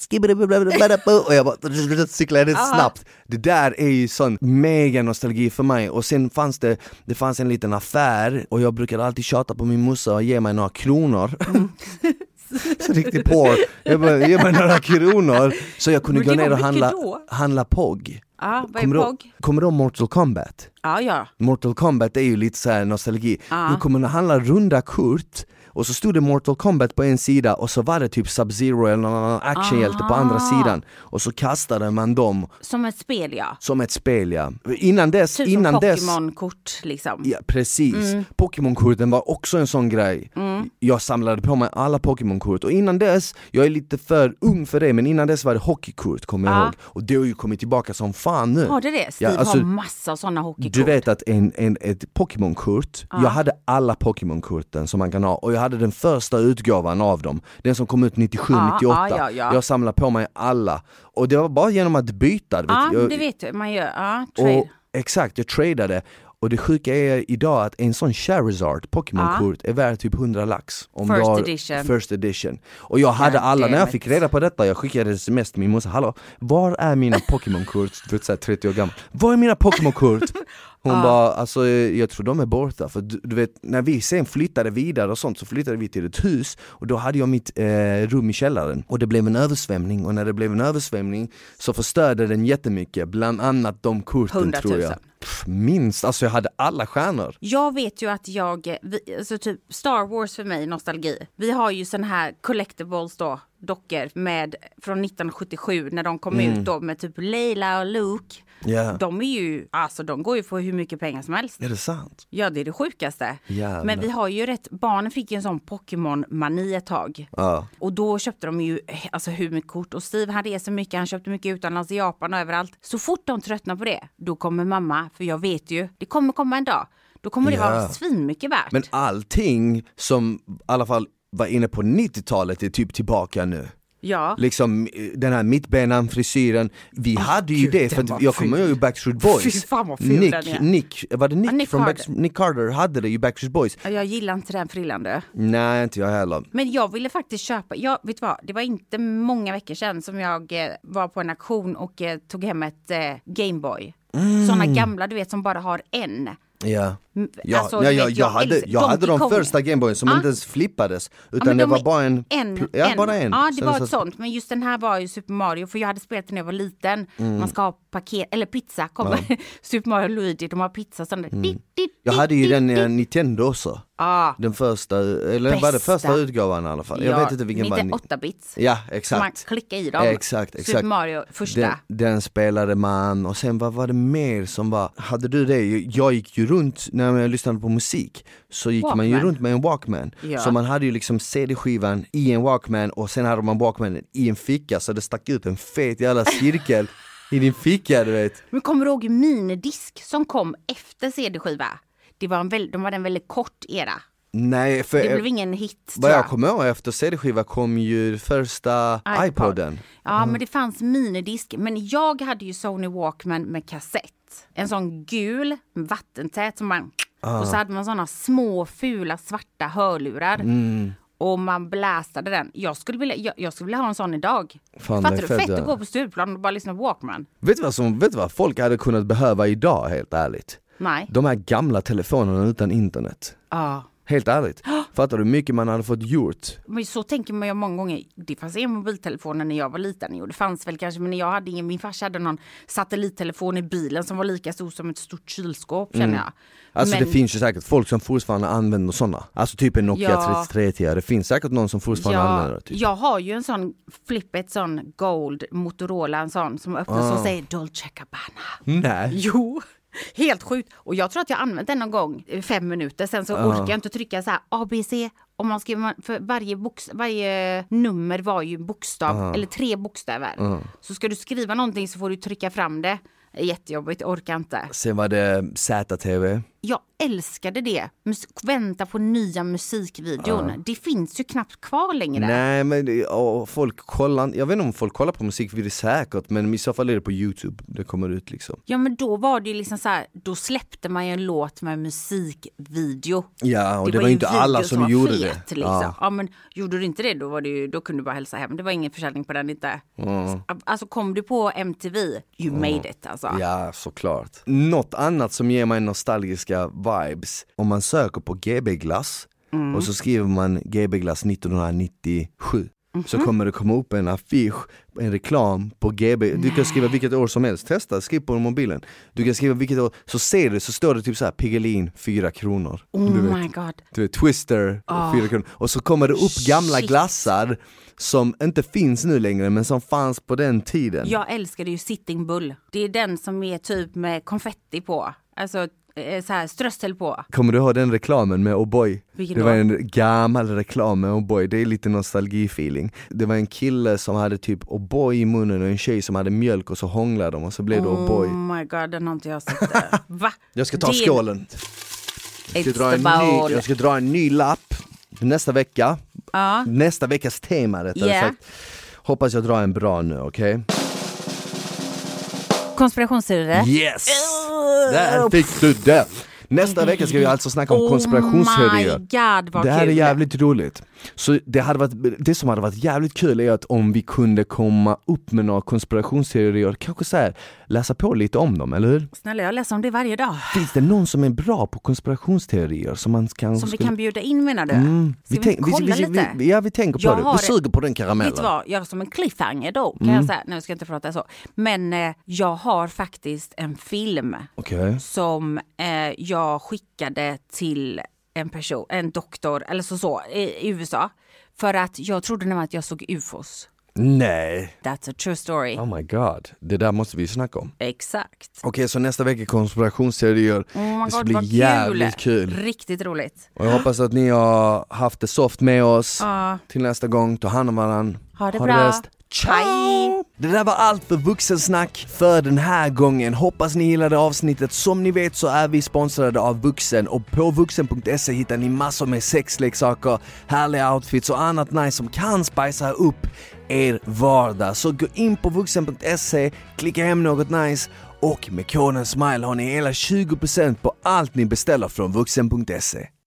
och jag bara cyklade snabbt Det där är ju sån mega nostalgi för mig och sen fanns det, det fanns en liten affär och jag brukade alltid tjata på min morsa och ge mig några kronor Så riktigt poor, jag bara, ge mig några kronor så jag kunde gå ner och handla, då. handla POG är Kommer du, kommer du ihåg Mortal Kombat? Ja, ja. Mortal Kombat är ju lite så här nostalgi. Ja. Du kommer att handla runda kort och så stod det Mortal Kombat på en sida och så var det typ Sub-Zero eller någon annan actionhjälte på andra sidan och så kastade man dem Som ett spel ja. som ett spel ja. Innan dess, Typ innan dess Pokémon-kort liksom. Ja precis, Mm. Pokémon-korten var också en sån grej Jag samlade på mig alla Pokémon-kort och innan dess, jag är lite för ung för det men innan dess var det hockeykort kommer jag Ja. ihåg Och det har ju kommit tillbaka som fan nu Har det det? Steve Ja, alltså, har massa sådana hockeykort. Du vet att en, en, ett Pokémon-kort, jag hade alla Pokémon-korten som man kan ha och jag hade den första utgåvan av dem Den som kom ut 97, Ja, 98 ja, ja, ja. Jag samlade på mig alla Och det var bara genom att byta Ja, jag, det vet du. Man gör, trade. och, Exakt, jag tradade och det sjuka är idag att en sån Charizard Pokémon-kort är värd typ 100 lax om First har edition. First edition Och jag hade alla, när jag fick reda på detta, jag skickade sms till min morsa, hallå, var är mina Pokémon-kort? Du vet såhär 30 år gammal, var är mina Pokémon-kort? Hon bara, alltså jag tror de är borta, för du, du vet när vi sen flyttade vidare och sånt så flyttade vi till ett hus och då hade jag mitt eh, rum i källaren och det blev en översvämning och när det blev en översvämning så förstörde den jättemycket, bland annat de korten 100 000. tror jag Pff, Minst, alltså jag hade alla stjärnor Jag vet ju att jag, vi, alltså typ Star Wars för mig, nostalgi. Vi har ju sån här collectibles då, dockor med från 1977 när de kom Mm. ut då med typ Leila och Luke. Ja, De är ju, alltså de går ju för hur mycket pengar som helst. är det sant? Ja, det är det sjukaste. Jävlar. Men vi har ju rätt, barnen fick ju en sån Pokémon-mani ett tag. Ja, Och då köpte de ju alltså, hur mycket kort. Och Steve han reser mycket, han köpte mycket utomlands i Japan och överallt. Så fort de tröttnar på det, då kommer mamma, för jag vet ju, det kommer komma en dag. Då kommer det Ja. vara svinmycket värt. men allting som i alla fall var inne på 90-talet är typ tillbaka nu ja. Liksom eh, den här mittbenan, frisyren, vi hade ju gud, det för jag kommer ihåg Backstreet Boys Nick. Nick, var det Nick, Nick från Carter. Back, Nick Carter hade det i Backstreet Boys? Ja, Jag gillar inte den frillan du. Nej inte jag heller Men jag ville faktiskt köpa, jag, vet vad, det var inte många veckor sedan som jag eh, var på en auktion och eh, tog hem ett eh, Gameboy. Mm. Såna gamla du vet som bara har en. Ja, Mm, ja, alltså, ja, du jag, jag jag hade, jag hade de första Gameboyen som Ja. inte ens flippades Ja, Utan men det de var bara en, En, ja, en. bara en Ja, det Sen var så- ett sånt. Men just den här var ju Super Mario, för jag hade spelat den när jag var liten. Mm. Man ska ha paket, eller pizza, kommer Super Mario och Luigi, de har pizza sån där. Dit, dit, Mm. Jag hade ju dit, den i dit. Nintendo också Ja, Den första, eller var det Bästa. första utgåvan i alla fall? Jag ja, vet inte vilken var Inte 8-bits. Ja Så man exakt klickar i dem. Exakt, Super exakt. Mario, första. Den, den spelade man och sen vad var det mer som var, hade du det? Jag gick ju runt när jag lyssnade på musik så gick man ju Walkman. runt med en Walkman. Ja. Så man hade ju liksom CD-skivan i en Walkman och sen hade man Walkman i en ficka så det stack ut en fet jävla cirkel i din ficka du vet. Men kommer du ihåg minidisk som kom efter CD-skiva? Det var en väl, de hade en väldigt kort era. Nej för Det blev ingen hit vad jag jag. kommer ihåg efter CD-skiva kom ju första iPod. iPoden. Ja, men det fanns minidisk. Men jag hade ju Sony Walkman med kassett. En sån gul, vattentät som man... Ah. Och så hade man såna små fula svarta hörlurar. Mm. Och man blästade den. Jag skulle vilja, jag, jag skulle vilja ha en sån idag. Fan, Fattar du? fett, att gå på Stureplan och bara lyssna på Walkman. Vet du vad, som, vet du vad folk hade kunnat behöva idag helt ärligt? Nej. De här gamla telefonerna utan internet. Ja. Helt ärligt. Fattar du hur mycket man hade fått gjort? Men så tänker man ju många gånger. Det fanns inga mobiltelefoner när jag var liten. Jo, det fanns väl kanske, men när jag hade ingen. Min farsa hade någon satellittelefon i bilen som var lika stor som ett stort kylskåp känner jag. Alltså Men- det finns ju säkert folk som fortfarande använder sådana. Alltså typ en Nokia Ja. 3310, det finns säkert någon som fortfarande använder Ja, det. Typ. jag har ju en sån flippet sån gold Motorola, en sån som öppnas Ah. och säger Dolce Gabbana. Nej. Jo, helt sjukt. Och jag tror att jag använt den någon gång, fem minuter. Sen så orkar jag inte trycka så här ABC. Om man skriver, för varje, box, varje nummer var ju en bokstav, eller tre bokstäver. Så ska du skriva någonting så får du trycka fram det. Jättejobbigt, orkar inte. Sen var det ZTV. Jag älskade det. Mus- vänta på nya musikvideon. Det finns ju knappt kvar längre. Nej men det, folk kollar, jag vet inte om folk kollar på musikvideo säkert men i så fall är det på youtube det kommer ut liksom. Ja men då var det ju liksom så här, då släppte man ju en låt med musikvideo. Ja och det, var ju inte alla som, var gjorde fet, det. Liksom. Ja. Ja. men gjorde du inte det då var det ju, då kunde du bara hälsa hem. Det var ingen försäljning på den inte. Alltså kom du på MTV, you made it alltså. ja såklart. Något annat som ger mig nostalgiska vibes, om man söker på GB glass Mm. och så skriver man GB glass 1997 så kommer det komma upp en affisch, en reklam på GB, du kan skriva vilket år som helst, testa, skriv på mobilen. Du kan skriva vilket år, så ser du, så står det typ så här Piggelin 4 kronor. Oh du vet. my god. Du vet, Twister, Ah. 4 kronor. Och så kommer det upp gamla Shit. glassar som inte finns nu längre men som fanns på den tiden. Jag älskade ju Sitting Bull. Det är den som är typ med konfetti på. Alltså så här strössel på. Kommer du ihåg den reklamen med O'boy? Vilken Det var en gammal reklam med O'boy, det är lite nostalgi-feeling. Det var en kille som hade typ O'boy i munnen och en tjej som hade mjölk och så hånglade de och så blev det O'boy. Oh my god, den har inte jag sett. där. Va? Jag ska ta Det- skålen. Jag ska, dra en ny, jag ska dra en ny lapp nästa vecka. Ja. Nästa veckas tema rättare Yeah. sagt. Hoppas jag drar en bra nu, okej? Konspirationsteorier. Yes! Där fick du det! Nästa vecka ska vi alltså snacka om konspirationsteorier. Oh my god vad Det här är kul. jävligt roligt. Så det, hade varit, det som hade varit jävligt kul är att om vi kunde komma upp med några konspirationsteorier, kanske så här, läsa på lite om dem, eller hur? Snälla jag läser om det varje dag. Finns det någon som är bra på konspirationsteorier som man kan... Som vi skulle- kan bjuda in menar du? Mm, Ska vi, tänk- inte kolla vi, lite? vi, ja, vi tänker på Jag det. Vi suger på den Vet du karamellen. vad, jag som en cliffhanger då kan Mm. jag säga, nu ska jag inte prata så, men eh, jag har faktiskt en film Okej. som eh, jag skickade till en person, en doktor eller så, så i, USA. För att jag trodde nämligen att jag såg ufos. Nej, That's a true story. oh my god. Det där måste vi snacka om. Exakt. Okej, så nästa vecka konspirationsteorier. Oh my det ska God, bli vad jävligt kul. Riktigt roligt. Och jag hoppas att ni har haft det soft med oss. Ja. Till nästa gång, ta hand om varandra. Ha det bra. bäst. Ciao! Det där var allt för vuxensnack för den här gången. Hoppas ni gillade avsnittet. Som ni vet så är vi sponsrade av Vuxen och på vuxen.se hittar ni massor med sexleksaker, härliga outfits och annat nice som kan spicea upp er vardag. Så gå in på vuxen.se, klicka hem något nice och med koden SMILE har ni hela 20% på allt ni beställer från vuxen.se.